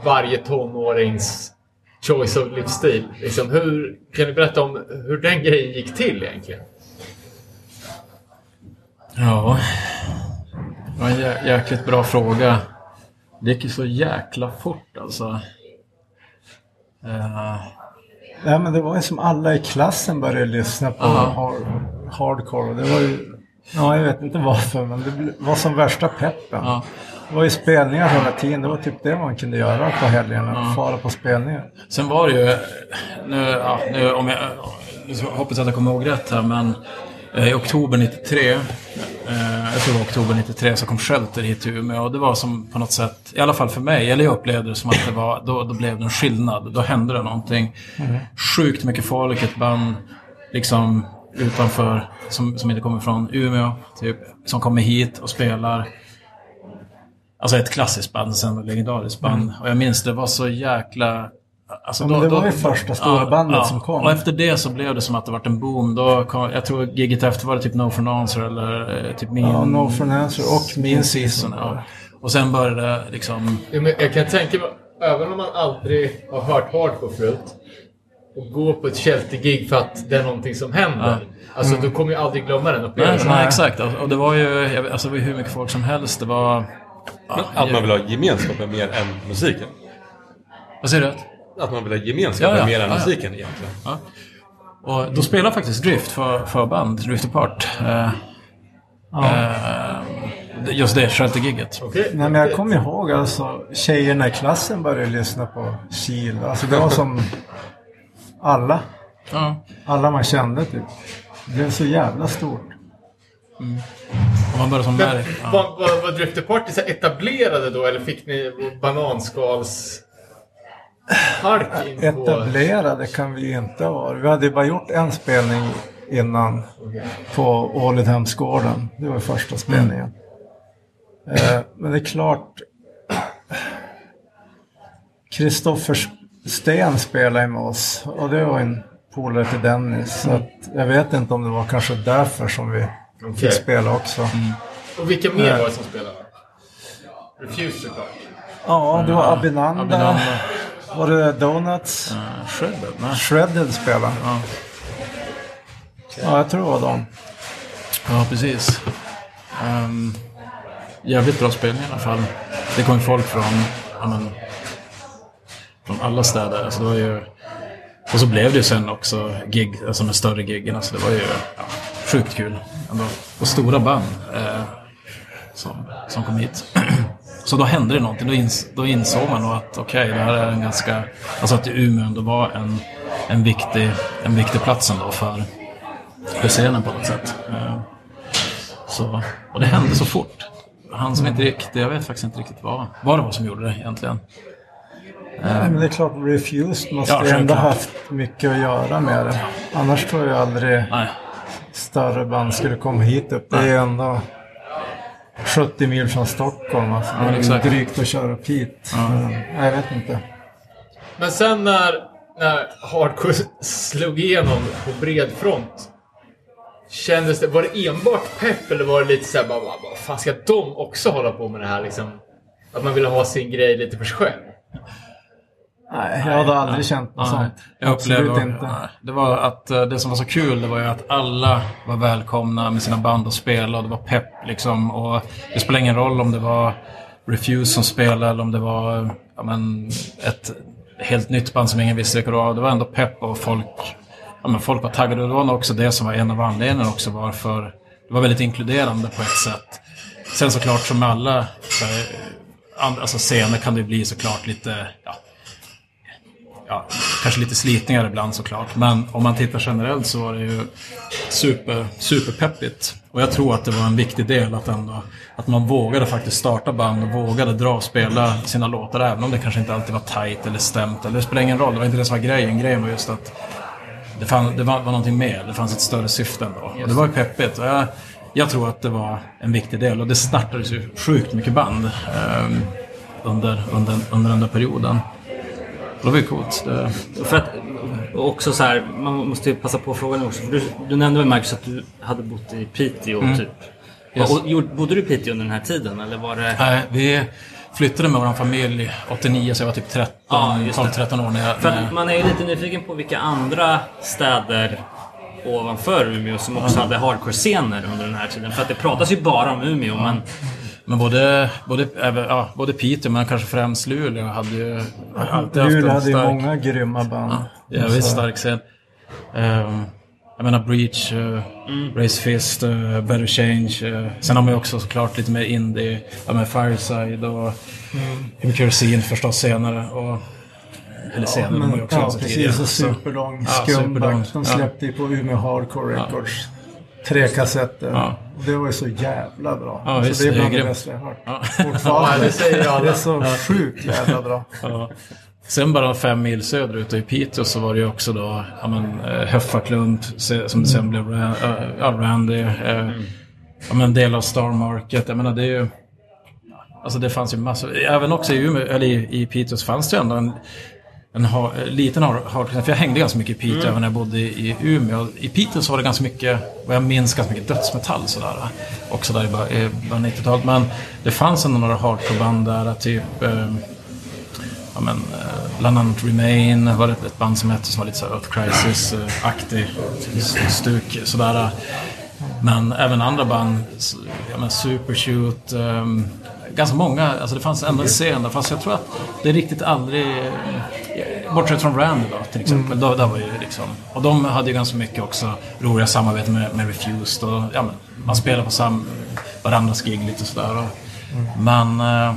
varje tonårings choice of livsstil. Liksom, hur, kan du berätta om hur den grejen gick till egentligen? Ja, det var en jä- jäkligt bra fråga. Det gick ju så jäkla fort alltså. Eh, Nej, men det var ju som alla i klassen började lyssna på Ja. hard, hardcore. Det var ju, ja, jag vet inte varför, men det var som värsta peppen. Ja. Det var ju spelningar hela tiden. Det var typ det man kunde göra på helgerna. Fara på spelningar. Sen var det ju, nu, ja, nu om jag, nu hoppas att jag kommer ihåg rätt här, men i oktober 93, eh, jag tror det var oktober 93, så kom Shelter hit till Umeå. Och det var som på något sätt, i alla fall för mig, eller jag upplevde det som att det var, då, då blev det en skillnad. Då hände det någonting. Sjukt mycket folk, ett band liksom utanför, som, som inte kommer från Umeå, typ, som kommer hit och spelar. Alltså ett klassiskt band, sen ett legendariskt band. Och jag minns det var så jäkla... Alltså Ja, men det var ju första stora bandet som kom. Och efter det så blev det som att det vart en boom. Då kom, jag tror giget efter var det typ No for an Answer eller eh, typ min... Ja, No for an Answer och min season. Ja. Och sen började det liksom... Ja, men Jag kan tänka mig, även om man aldrig har hört hardcore förut och gå på ett Shelter-gig för att det är någonting som händer. Alltså, du kommer ju aldrig glömma den Nej, upplevelsen. nej, exakt. Och det var ju alltså, det var hur mycket folk som helst. Det var... Men att man vill ha gemenskapen mer än musiken. Vad säger du? Att man vill ha gemenskapen Ja, ja. mer än Ja, ja. musiken egentligen. Ja. Och då spelar faktiskt Drift för, för band, Drift Apart. Eh, eh, just det, sheltergigget. Okej. Nej, men jag kommer ihåg alltså tjejerna i klassen började lyssna på Kil. Alltså det var som alla. Ja. Alla man kände typ. Det blev så jävla stort. Och man börjar som Men, var, var, var så här etablerade då eller fick ni bananskals... Hark in på... Etablerade kan vi inte ha varit. Vi hade bara gjort en spelning innan på Ålidhemsgården. Det var första spelningen. Eh, men det är klart. Kristoffer Sten spelade med oss och det var en polare till Dennis. Så att jag vet inte om det var kanske därför som vi Okej. fick spela också. Och vilka mer var det som spelade? Refuse såklart. Ja, det var Abinanda. Abinanda. Var det Donuts? Eh, Shredded? Nej. Shredded spelade. Ja. Ja, jag tror det var dem. Ja, precis. Um, jävligt bra spelning i alla fall. Det kom folk från, men, från alla städer. Alltså, det var ju, och så blev det ju sen också gig, alltså de större giggen. Alltså, det var ju ja, sjukt kul. Ändå. Och stora band eh, som, som kom hit. Så då hände det någonting. Då, ins, då insåg man nog att okej, det här är en ganska... Alltså att Umeå ändå var en, en, viktig, en viktig plats ändå för, för scenen på något sätt. Eh, så, och det hände så fort. Han som inte riktigt, jag vet faktiskt inte riktigt vad, vad det var som gjorde det egentligen. Nej, men det är klart, Refused måste Ja, ändå självklart. haft mycket att göra med det. Annars tror jag aldrig Nej, större band skulle komma hit upp. Det är ändå 70 mil från Stockholm. Alltså. Ja, det är drygt att köra upp hit. Men, nej, jag vet inte. Men sen när, när hardcore slog igenom på bred front. Kändes det, var det enbart pepp eller var det lite såhär bara, vad fan ska de också hålla på med det här liksom? Att man ville ha sin grej lite för sig själv. Nej, jag hade aldrig känt något Nej, sånt. jag upplevde Absolut inte. nej. Det var att eh, det som var så kul det var ju att alla var välkomna med sina band att spela och det var pepp liksom. Och det spelar ingen roll om det var Refuse som spelade eller om det var ja, men, ett helt nytt band som ingen visste vilka det var. Det var ändå pepp och folk, ja, men folk var taggade. Och det var nog också det som var en av anledningarna också varför det var väldigt inkluderande på ett sätt. Sen såklart som med alla så här, andra, alltså scener kan det bli såklart lite ja, ja, kanske lite slitningar ibland såklart. Men om man tittar generellt så var det ju super, superpeppigt. Och jag tror att det var en viktig del att, ändå, att man vågade faktiskt starta band och vågade dra och spela sina låtar. Även om det kanske inte alltid var tight eller stämt. Eller det spelar ingen roll, det var inte det som var grejen. Grejen var just att det, fann, det var, var någonting mer. Det fanns ett större syfte ändå. Och det var ju peppigt. Och jag, jag tror att det var en viktig del. Och det startades ju sjukt mycket band eh, under, under, under den där perioden. Det var ju coolt. Det, För att, också så här, man måste ju passa på frågan också. För du, du nämnde väl Marcus att du hade bott i Piteå typ. Mm. Yes. Och, bodde du i Piteå under den här tiden eller var det... Nej, vi flyttade med vår familj 89, så jag var typ 13, Ja, just det. 12-13 år när jag... För när- man är ju lite nyfiken på vilka andra städer ovanför Umeå som också hade hardcore-scener under den här tiden. För att det pratas ju bara om Umeå men... Men både, både, även- ja, både Piteå, men kanske främst Luleå hade ju alltid haft Luleå hade ju stark... många grymma band. Jävligt Så- stark scen. Ehm, jag menar Breach, uh, Race Fist, uh, Better Change. eh, sen har man ju också såklart lite mer indie. Ja, men Fireside och mm. Scene förstås senare. Och, eller senare, de har ju också ja, ganska tidigare. precis. Och så- Superlång. Ja, Scumbag. De Ja. släppte ju på Umeå Hardcore Records. Tre kassetter. Ja. Och Det var ju så jävla bra. Ja, alltså, visst, det är det är bland det bästa jag hört. Ja. Fortfarande. Ja, det säger alla. Det är så sjukt jävla bra. Ja. Sen bara fem mil söderut i Piteå så var det ju också då ja, men, eh, Höffaklump se- som sen blev ja, Randy. Eh, ja, men en del av Star Market. Jag menar det är ju... Alltså det fanns ju massor. Även också i, Umeå, eller i, i Piteå så fanns det ju ändå en, en ha, liten hardcore. För jag hängde ganska mycket i Piteå även när jag bodde i, Umeå. I Piteå så var det ganska mycket, vad jag minns, ganska mycket dödsmetall sådär. Också där i bör- i början av 90-talet. Men det fanns ändå några hardcore-band där, typ... Eh, ja, men, eh, bland annat Remain var det ett band som hette som var lite så här Earth Crisis-aktig stuk. Sådär. Men även andra band, ja, men Supershoot, um, ganska många, alltså det fanns ändå en scen där, fast jag tror att det riktigt aldrig... Bortsett från Randy då, till exempel. Då, där var ju liksom, och de hade ju ganska mycket också roliga samarbeten med, med Refused och ja, men, man spelade på sam, varandras gig lite sådär. Och, Men eh,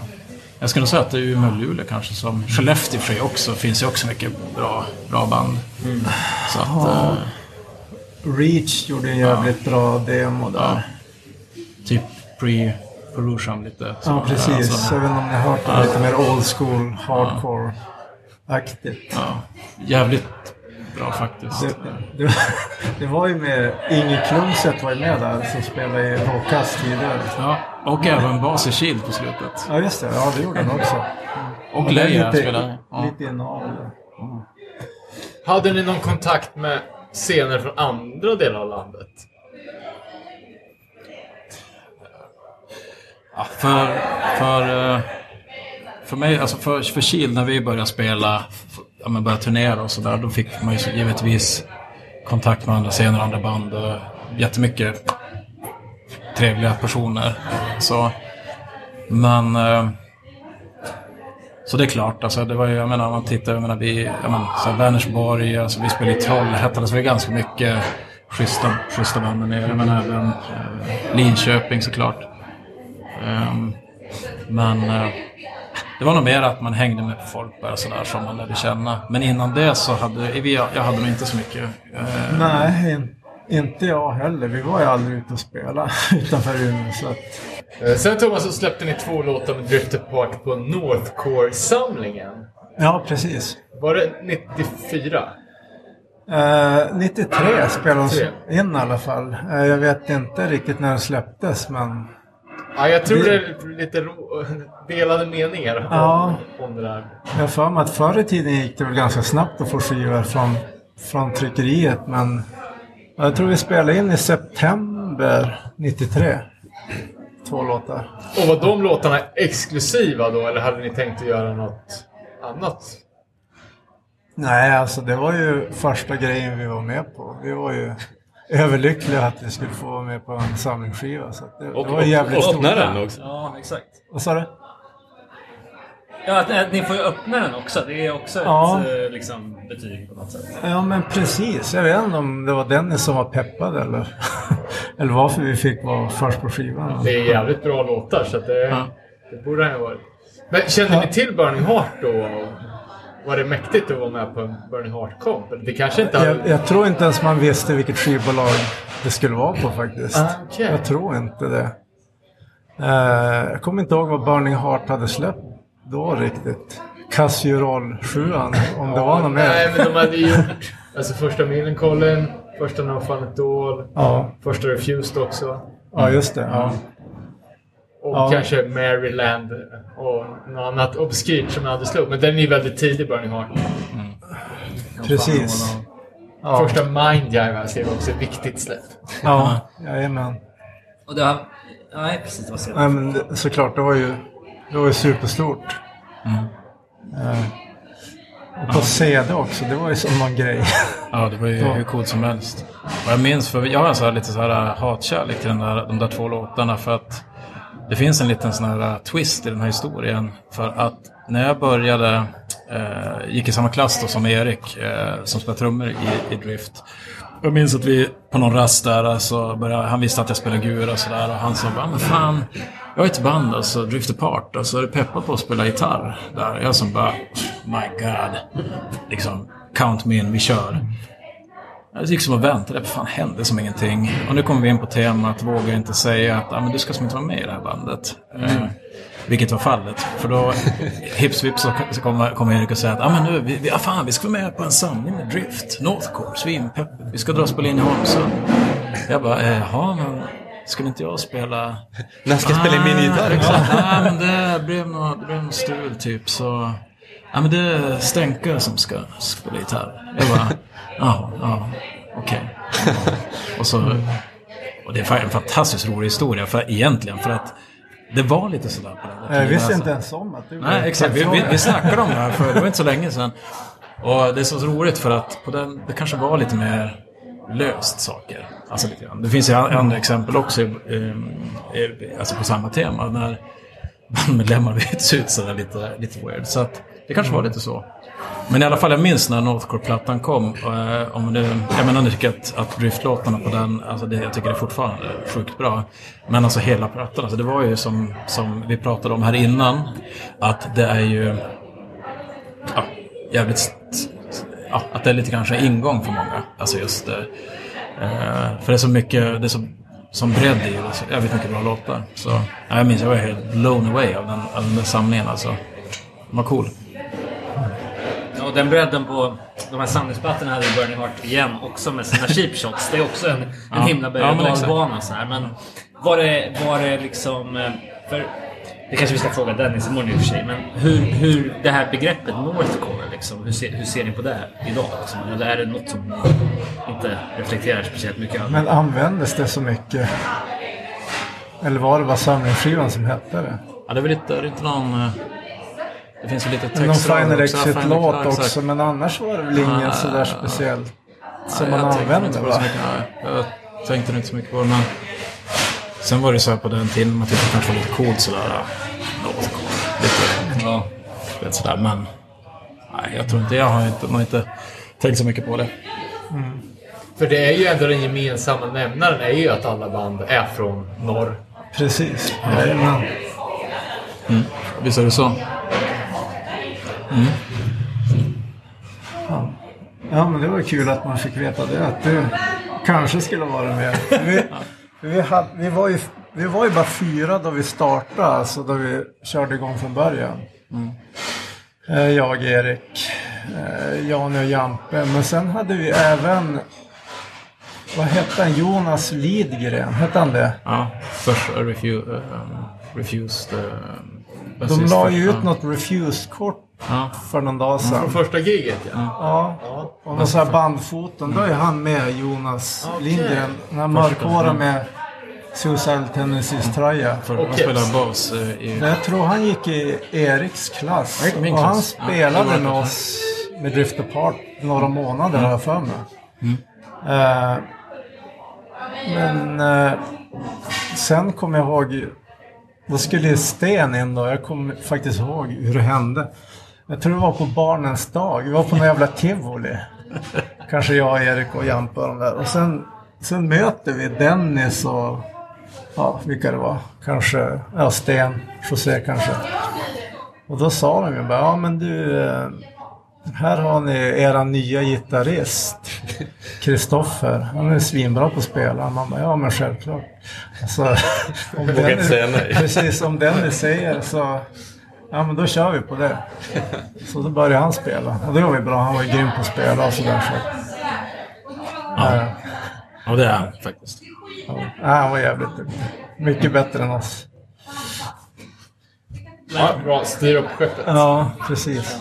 jag skulle säga att det är Umeå och Luleå kanske som... Skellefteå för sig också, finns ju också mycket bra, bra band. Så att... eh, Reach gjorde en jävligt bra demo där. typ pre Perusian lite. så. Ja, precis. Alltså, Jag vet inte om ni har hört det. Lite mer old school, hardcore-aktigt. ja, jävligt bra faktiskt. Det, det, det var ju med Inge Klungset var ju med där som spelade i Råkast tidigare. Ja, och även bas i Shield på slutet. Ja just det, ja det gjorde han också. Och det är Leia lite, spelade. Ja. lite inavel. Hade ni någon kontakt med scener från andra delar av landet? Ja, för, för, eh, för mig, alltså för, för Shield när vi började spela, ja, men började turnera och sådär, då fick man ju givetvis kontakt med andra scener, andra band och jättemycket trevliga personer. Så, men eh, så det är klart, alltså, det var ju, jag menar, om man tittar, jag menar, vi, jag menar, så här, Vänersborg, alltså, vi spelade i Trollhättan, så det var ganska mycket schyssta, schyssta band där nere, men även eh, Linköping såklart. Ehm, men eh, det var nog mer att man hängde med folk bara sådär som man lärde känna. Men innan det så hade vi, jag hade nog inte så mycket. eh, Nej, in, inte jag heller. Vi var ju aldrig ute och spelade utanför Umeå. Så att, Eh, Sen Thomas så släppte ni två låtar med Drifter Park på Northcore-samlingen. ja, precis. Var det 94? Eh, 93 spelades 93. in i alla fall. Eh, jag vet inte riktigt när det släpptes men Ja, jag tror Det- det är lite ro- delade meningar Ja. om det där. jag har för mig att förr i tiden gick det väl ganska snabbt att få skivor från, från tryckeriet men jag tror vi spelade in i september 93. Två låtar. Och var de låtarna exklusiva då, eller hade ni tänkt att göra något annat? Nej, alltså det var ju första grejen vi var med på. Vi var ju överlyckliga att vi skulle få vara med på en samlingsskiva. Så att det, Och, det var jävligt och stort. öppna den också. Ja, exakt. Vad sa du? Ja, att, att ni får ju öppna den också. Det är också Ja. ett eh, liksom, betyg på något sätt. Ja men precis. Jag vet inte om det var Dennis som var peppad eller, eller varför vi fick vara först på skivan. Det är jävligt bra låtar, så att det, det borde han ju ha varit. Men kände ni till Burning Heart då? Var det mäktigt att vara med på en Burning Heart-komp? Det kanske inte hade... Jag, jag tror inte ens man visste vilket skivbolag det skulle vara på faktiskt. Ah, okej. Jag tror inte det. Eh, jag kommer inte ihåg vad Burning Heart hade släppt då riktigt. Casserole 7 om det var något Nej, mer. men de hade gjort alltså första Millencolin, första No Fun At All, Ja, första Refused också. ja, just det. Ja. Och Ja. kanske Maryland och något annat obskyrt som jag hade slagit. Men den är ju väldigt tidig, Burning Heart. Precis. Ja, Första Mind Jive ser vi också ett viktigt släpp. ja, jajamän. Och det har... Nej, precis. Det var så. Nej, men det, såklart, det var ju, det var ju superstort. Eh, och på CD också, det var ju som någon grej. Ja, det var ju hur coolt som helst. Och jag minns, för jag har så här lite så här hatkärlek till den där, de där två låtarna för att det finns en liten sån här äh, twist i den här historien. För att när jag började, eh, gick i samma klass då som Erik, eh, som spelar trummor i, i Drift. Jag minns att vi på någon rast där så började, han visste att jag spelade gura och sådär och han sa bara, men fan, jag har ett band alltså, Drift Apart, och så alltså, är du peppad på att spela gitarr där. Jag som bara, oh my god, liksom, count me in, vi kör. Jag gick som och väntade, vad fan hände som ingenting. Och nu kommer vi in på temat, vågar inte säga att ah, men du ska som inte vara med i det här bandet. Eh, vilket var fallet. För då, hips vips så så kommer kom Erik och säger att ah, men nu, vi, vi, ah, fan, vi ska vara med på en samling med Drift, Northcore, svinpepp. Vi ska dra och spela in i Holmsund. Jag bara, eh, jaha men skulle inte jag spela... När ska jag spela in min gitarr också? Nej, men det blev något, det blev något strul typ så... Ja, men det är Stänka som ska spela gitarr. Jag bara, ja, ja, okej. Och så... Och det är en fantastiskt rolig historia för egentligen för att det var lite sådär på den där Jag tiden, visste alltså. inte ens om att du Nej, exakt. Vi, vi, vi snackade om det här för det var inte så länge sedan. Och det är så roligt för att på den, det kanske var lite mer löst saker. Alltså lite grann. Det finns ju andra exempel också i, alltså på samma tema. När bandmedlemmar byts ut sådär lite, lite weird. Så att det kanske var lite så. Men i alla fall, jag minns när Northcore-plattan kom. eh, om det, jag menar, jag tycker att, att driftlåtarna på den, alltså det, jag tycker det är fortfarande sjukt bra. Men alltså hela plattan, alltså det var ju som, som vi pratade om här innan. Att det är ju ja, jävligt... Ja, att det är lite kanske ingång för många. Alltså just det. Eh, för det är så mycket, det är så, som bredd i det. så jävligt mycket bra låtar. Så, ja, jag minns, jag var helt blown away av den, av den där samlingen alltså. Den var cool. Och den bredden på de här samlingsplattorna hade Burning Heart igen också med sina cheap shots. Det är också en, en Ja. himla berg och dalbana. så här. Men var det, var det liksom... eh, För det kanske vi ska fråga Dennis imorgon i och för sig. Men hur, hur det här begreppet Northcore, liksom, hur, ser, hur ser ni på det idag? Liksom? Eller är det något som ni inte reflekterar speciellt mycket över? Men användes det så mycket? Eller var det bara samlingsskivan som hette det? Ja, det är väl lite, det är inte någon... Det finns ju lite Någon Final också. Ja, Final- Exit-låt ja, exakt. också, men annars var det väl inget Ah. sådär speciellt som Ja, man jag tänkte använde va? mycket, nej. Jag tänkte inte så mycket på det, men... Sen var det så här på den tiden man tyckte det kanske var lite coolt sådär. ja, Northcore. Lite... Ja. Vet sådär, men... Nej, jag tror inte... Jag har inte, nog inte tänkt så mycket på det. För det är ju ändå den gemensamma nämnaren är ju att alla band är från norr. Precis. Jajamän. Visst är det så? Ja, men det var kul att man fick veta det. Att du kanske skulle vara med. Vi, vi, hade, vi, var ju, vi var ju bara fyra då vi startade, alltså då vi körde igång från början. Eh, Jag, Erik, eh, Jan och Jampe. Men sen hade vi även, vad hette han, Jonas Lidgren, hette han det? Ja. Först uh, refu, uh, um, Refused... Uh, De la ju ut ja. något refused-kort Ja. för någon dag sedan. Från första giget ja. Ja, och med så här bandfoton. Då är han med, Jonas Lindgren. Den här mörkhåriga med Suicide Tendencies tröja. För Och han keps. spelar bas uh, i... Jag tror han gick i Eriks klass. Han min och han klass. Ja, det spelade med oss med Drift Apart några månader har jag för mig. Mm. Eh, men eh, sen kommer jag ihåg, då skulle Sten in då. Jag kommer faktiskt ihåg hur det hände. Jag tror det var på barnens dag. Vi var på någon jävla tivoli. Kanske jag, Erik och Jampe och de där. Och sen, sen möter vi Dennis och ja, vilka det var. Kanske, ja Sten, José kanske. Och då sa de ju bara, ja men du, eh, här har ni era nya gitarrist. Kristoffer, han är svinbra på att spela. Man bara, ja men självklart. Så, om Vågar inte säga nej. Precis, om Dennis säger så, ja men då kör vi på det. Så då började han spela. Och det var ju bra, han var ju grym på att spela och sådär. Så. Ja. Ja, det är han faktiskt. Ja, han var jävligt. Mycket bättre än oss. ja bra, styr upp skeppet. Ja, precis.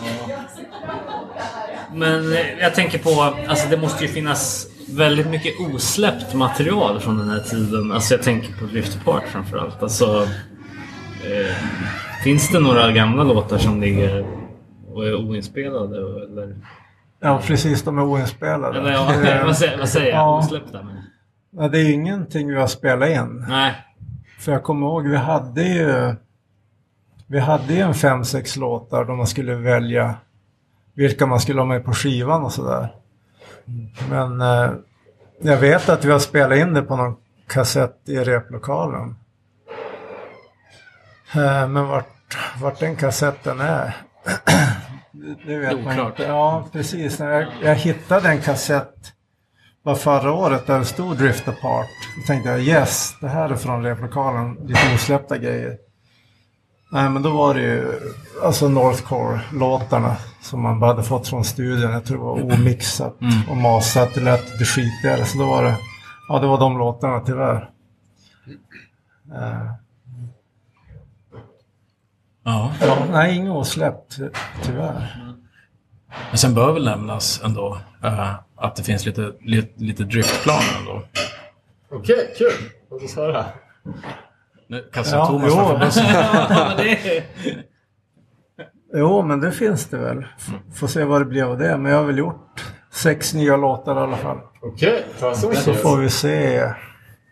Men jag tänker på, alltså det måste ju finnas väldigt mycket osläppt material från den här tiden. Alltså jag tänker på Drift Apart framförallt. Alltså, eh, finns det några gamla låtar som ligger och är oinspelade? Eller, Ja, precis. De är oinspelade. eller ja, Eh, vad, säger, vad säger jag? Ja. Osläppta? Men, Ja, det är ingenting vi har spelat in. nej. För jag kommer ihåg, vi hade ju... Vi hade ju en fem, sex låtar då man skulle välja vilka man skulle ha med på skivan och sådär. Men eh, jag vet att vi har spelat in det på någon kassett i replokalen. Eh, men vart, vart den kassetten är, det, vet man Oklart. inte. Ja, precis. Jag, jag hittade en kassett var förra året där det stod Drift Apart. Då tänkte jag yes, det här är från replokalen. Lite osläppta grejer. Nej, men då var det ju alltså Northcore-låtarna som man bara hade fått från studion. Jag tror det var omixat och masat. Det lät lite skitigare. Så då var det, ja det var de låtarna tyvärr. Eh, Ja. ja, nej, inget osläppt ty- tyvärr. Men sen bör väl nämnas ändå eh, att det finns lite, lite, lite driftplaner ändå. Okej, kul. Låt oss höra. Nu kastar Ja, Thomas jo. Ja, men det. Jo, men det finns det väl. F- Får se vad det blir av det. Men jag har väl gjort sex nya låtar i alla fall. Okej, okay, Så får vi se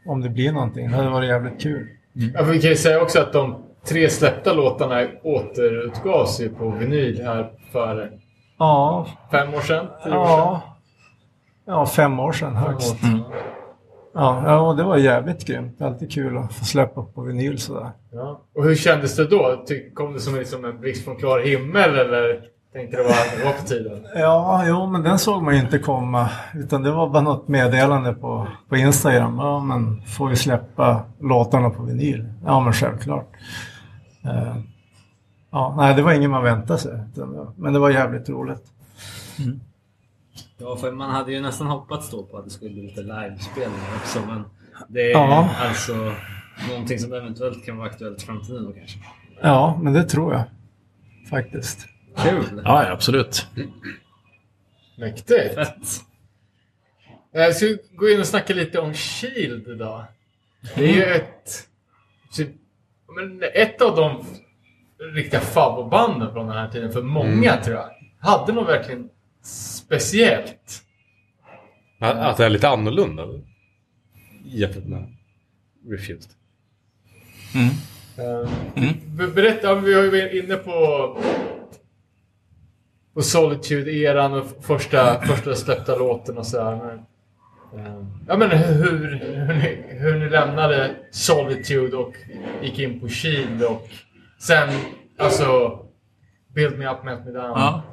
om det blir någonting. Det hade varit jävligt kul. Ja, för vi kan ju säga också att de tre släppta låtarna återutgavs ju på vinyl här för Ja, fem år sedan. tio år sedan. ja. Ja, fem år sedan högst. Ja, ja, det var jävligt grymt. Alltid kul att få släppa på vinyl sådär. Ja. Och hur kändes det då? Kom det som liksom en blixt från klar himmel eller tänkte det var, det var på tiden? Ja, jo, men den såg man ju inte komma. Utan det var bara något meddelande på, på Instagram. Ja, men får vi släppa låtarna på vinyl? Ja, men självklart. Eh, ja, nej, det var inget man väntade sig. Men det var jävligt roligt. Ja, för man hade ju nästan hoppats då på att det skulle bli lite livespelningar också. Men det är Ja. alltså någonting som eventuellt kan vara aktuellt i framtiden då kanske. Ja, men det tror jag. Faktiskt. Kul! Ja, ja, absolut. Mäktigt! Fett! Jag ska gå in och snacka lite om Shield idag. Det är ju ett... Typ, men ett av de riktiga favoritbanden från den här tiden för många tror jag. Hade nog verkligen speciellt. Att det är lite annorlunda jämfört med Refused. Eh, be- Berätta, vi har ju varit inne på på Solitude-eran och första, första släppta låten och sådär. Men, eh, ja men hur, hur, ni, hur ni lämnade Solitude och gick in på Shield och sen alltså Build Me Up, Melt Me Down. Ja.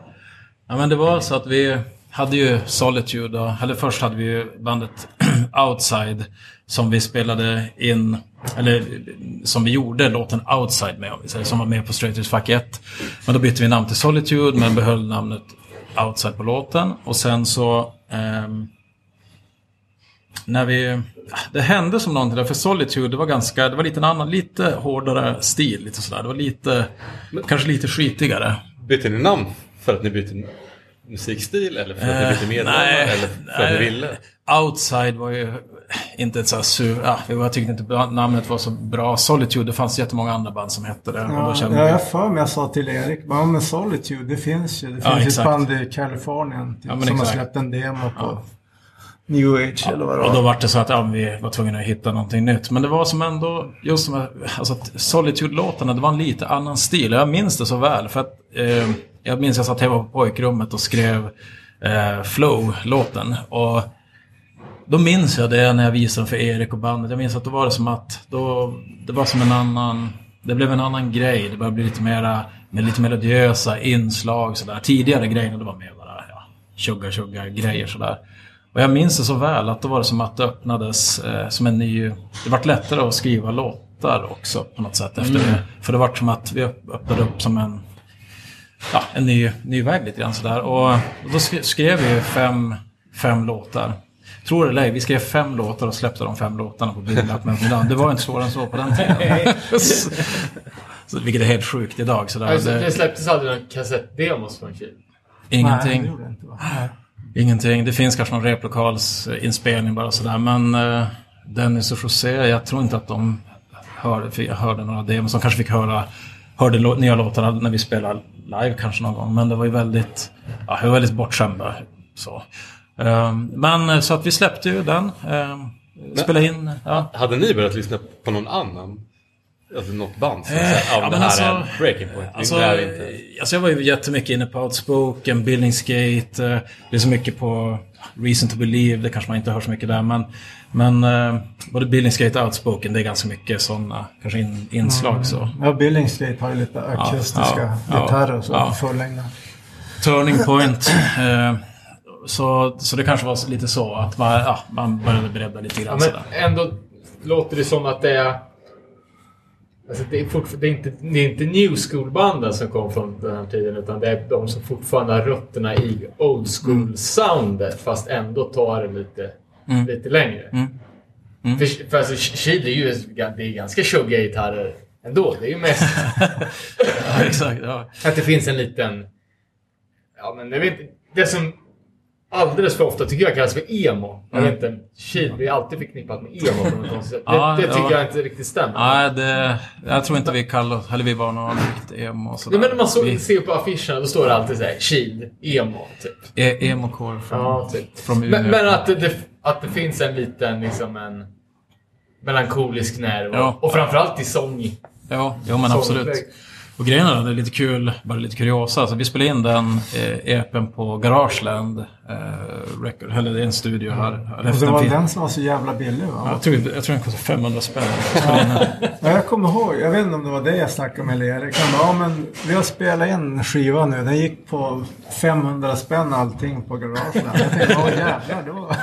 Ja, men det var så att vi hade ju Solitude, och, eller först hade vi ju bandet Outside som vi spelade in, eller som vi gjorde låten Outside med, om vi säger, som var med på Straight Fuck 1. Men då bytte vi namn till Solitude, men behöll namnet Outside på låten. Och sen så... ehm, när vi... Det hände som någonting där, för Solitude, det var ganska, det var lite en annan, lite hårdare stil, lite sådär. Det var lite, kanske lite skitigare. Bytte ni namn för att ni bytte musikstil eller för att ni bytte medlemmar nej, eller för att ni ville? Outside var ju inte ett så här sur... Ja, jag tyckte inte namnet var så bra. Solitude, det fanns jättemånga andra band som hette det. och då Ja, kände jag vi, har för mig jag sa till Erik, ja men Solitude, det finns ju. Det Ja, finns ju ett exakt. band i Kalifornien typ, Ja, som har exakt. släppt en demo på New Age eller vad det och då var. var det så att ja, vi var tvungna att hitta någonting nytt. Men det var som ändå, just som, alltså Solitude-låtarna, det var en lite annan stil. Jag minns det så väl. För att eh, jag minns jag satt hemma på pojkrummet och skrev eh, Flow-låten. Och då minns jag det när jag visade den för Erik och bandet. Jag minns att då var det som att, då, det var som en annan, det blev en annan grej. Det började bli lite mera, med lite melodiösa inslag sådär. Tidigare grejerna, det var mer bara, ja, tjugga tjugga grejer sådär. Och jag minns det så väl att då var det som att det öppnades eh, som en ny... Det vart lättare att skriva låtar också på något sätt efter det. För det vart som att vi öpp- öppnade upp som en... Ja, en ny, ny väg lite grann sådär. Och, och då sk- skrev vi fem, fem låtar. Tror det eller ej, vi skrev fem låtar och släppte de fem låtarna på Bildlapp med Milan. Det var inte svårare än så på den tiden. så, så, vilket är helt sjukt idag. Sådär. Alltså, det släpptes aldrig någon kassettdemos från. Nej, ingenting. det gjorde det inte? Nej. Ingenting. Det finns kanske någon replokalsinspelning bara sådär. Men eh, Dennis och José, jag tror inte att de hörde, hörde några demos. De kanske fick höra hörde nya låtarna när vi spelade live kanske någon gång. Men det var ju väldigt, ja, vi var väldigt bortskämda. Så. Ehm, men eh, så att vi släppte ju den. Um, spelade in. Ja. Hade ni börjat lyssna på någon annan? Alltså något band som Eh, säger ja, det här alltså- är breaking point. Alltså, det är inte... alltså jag var ju jättemycket inne på Outspoken, Billingsgate, eh, det är så mycket på Reason to Believe, det kanske man inte hör så mycket där. Men, men eh, både Billingsgate och Outspoken, det är ganska mycket sådana kanske in, inslag. Så. Ja, Billingsgate har ju lite akustiska ja, ja, gitarrer och så. ja. Turning Point. eh, så, så det kanske var lite så att man, ja, man började bredda lite Ja, grann. men sådär. ändå låter det som att det är... Alltså det, är det, är inte, det är inte new school-banden som kom från den här tiden utan det är de som fortfarande har rötterna i old school-soundet fast ändå tar det lite, lite längre. För, för alltså, Shield är ju det är ganska tjugga gitarrer ändå. Det är ju mest Ja, exakt. Ja. att det finns en liten... Ja, men det, vet, det som alldeles för ofta tycker jag kallas för emo. Jag vet inte, Shield blir alltid förknippat med emo på något konstigt sätt. Det, Ja, det tycker ja. jag inte riktigt stämmer. Nej, det, jag tror inte vi kallade oss, eller vi var någon riktigt emo och sådär. Nej, men när man så, vi, ser på affischerna då står det alltid såhär Shield, emo, typ. e- Emo-core från, Ja, typ. från Umeå. Men, men att, det, att det finns en liten liksom en melankolisk nerv. Ja. Och framförallt i sång, Ja, jo men absolut. Och grejen är, det är lite kul, bara lite kuriosa. Alltså, vi spelade in den eh, EPen på Garageland eh, Record, eller det är en studio här. här Och det var den som var så jävla billig va? Jag tror, jag tror den kostar 500 spänn. Ja, jag kommer ihåg, jag vet inte om det var det jag snackade med Erik. Han bara, ja men vi har spelat in skiva nu. Den gick på 500 spänn allting på garagen. Jag tänkte, åh jävlar, det var, det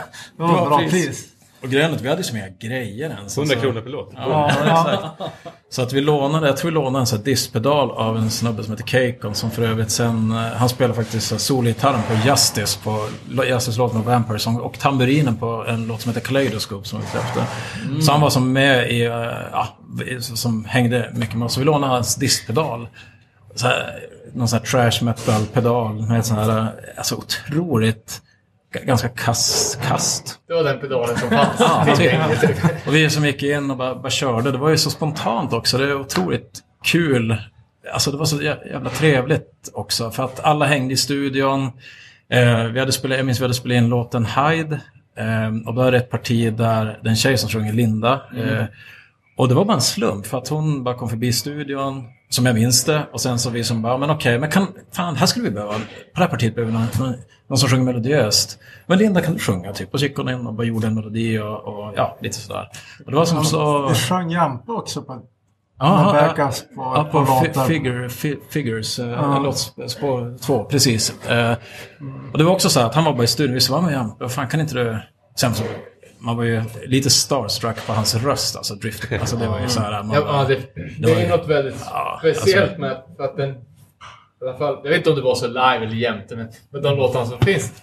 var Bra bra, pris. pris. Och grejen att vi hade så många grejer ens. 100 Alltså- kronor per låt. Ja, exakt. Så att vi lånade, jag tror vi lånade en sån här diskpedal av en snubbe som heter Keikon som för övrigt sen, eh, han spelar faktiskt solgitarren på Justice på Justice-låten av Vampire Song och tamburinen på en låt som heter Kaleidoscope som vi släppte. Så han var som med i, eh, ja, som hängde mycket med oss. Så vi lånade hans diskpedal. Så här, någon sån här trash metal-pedal med sån här, eh, alltså otroligt, ganska kast, kast Det var den pedalen som fanns Ja, typ. Och vi som gick in och bara, bara körde, det var ju så spontant också. Det är otroligt kul. Alltså det var så jä- jävla trevligt också. För att alla hängde i studion. Eh, vi hade spelat, jag minns vi hade spelat in låten Hyde. Eh, och då är det ett parti där den tjej som sjunger Linda. Eh, och det var bara en slump för att hon bara kom förbi studion. Som jag minns det. Och sen så vi som bara, men okej, men kan, fan, här skulle vi behöva, på det här partiet behöver vi någon, någon som sjunger melodiöst. Men Linda kan du sjunga typ. Och så gick hon in och bara gjorde en melodi och, och ja, lite sådär. Och det var som så... Det sjöng Jampe också på Ja, ja, backups på, Ja, på, på figure, fi- Figures, ja. låt spår två, precis. Eh, och det var också så här att han var bara i studion, vi sa, men ja, vad fan kan inte du... Sen så, man var ju lite starstruck på hans röst, alltså Drift. Alltså det var ju så här, man Ja, ja, det, det var är ju- något väldigt Ja, speciellt alltså- med att den... I alla fall, jag vet inte om det var så live eller jämte, men med de låtarna som finns.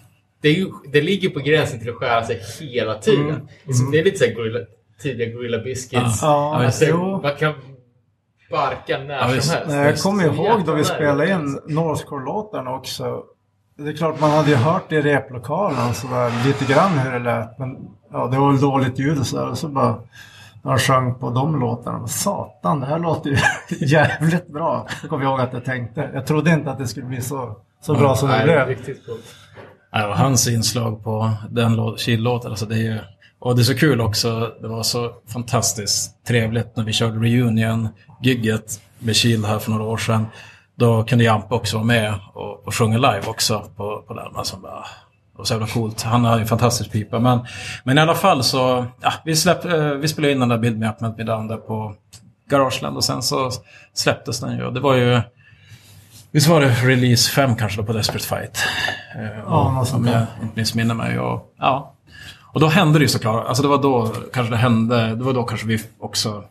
Det, ju, det ligger på gränsen till att skära sig hela tiden. Liksom, Det är lite såhär gorilla, tidiga Gorilla Biscuits. Ja, alltså, jo. man kan barka när Ja, som helst. Nej, jag kommer ihåg då vi spelade in Northcore-låtarna också. Det är klart man hade ju hört i replokalen så där, lite grann hur det lät. Men ja, det var väl dåligt ljud och så där. Och så bara han sjöng på de låtarna. Satan, det här låter ju jävligt bra. Kommer ihåg att jag tänkte. Jag trodde inte att det skulle bli så, så bra som det Nej, blev. riktigt coolt. Ja, och hans inslag på den lå- Kiel-låten, alltså det är ju... Och det är så kul också, det var så fantastiskt trevligt när vi körde reunion-gigget med Kiel här för några år sedan. Då kunde Jampe också vara med och, och sjunga live också på, på den. Alltså bara, var så jävla coolt. Han har ju en fantastisk pipa. Men, men i alla fall så, ja, vi, släpp, eh, vi spelade in den där Build Me Up Melt Me Down där på Garageland och sen så släpptes den ju. Och Det var ju, visst var det release 5 kanske då på Desperate Fight? Eh, Ja, och- något sånt om jag inte missminner mig. Och, ja. och då hände det ju såklart. Alltså det var då kanske det hände. Det var då kanske vi också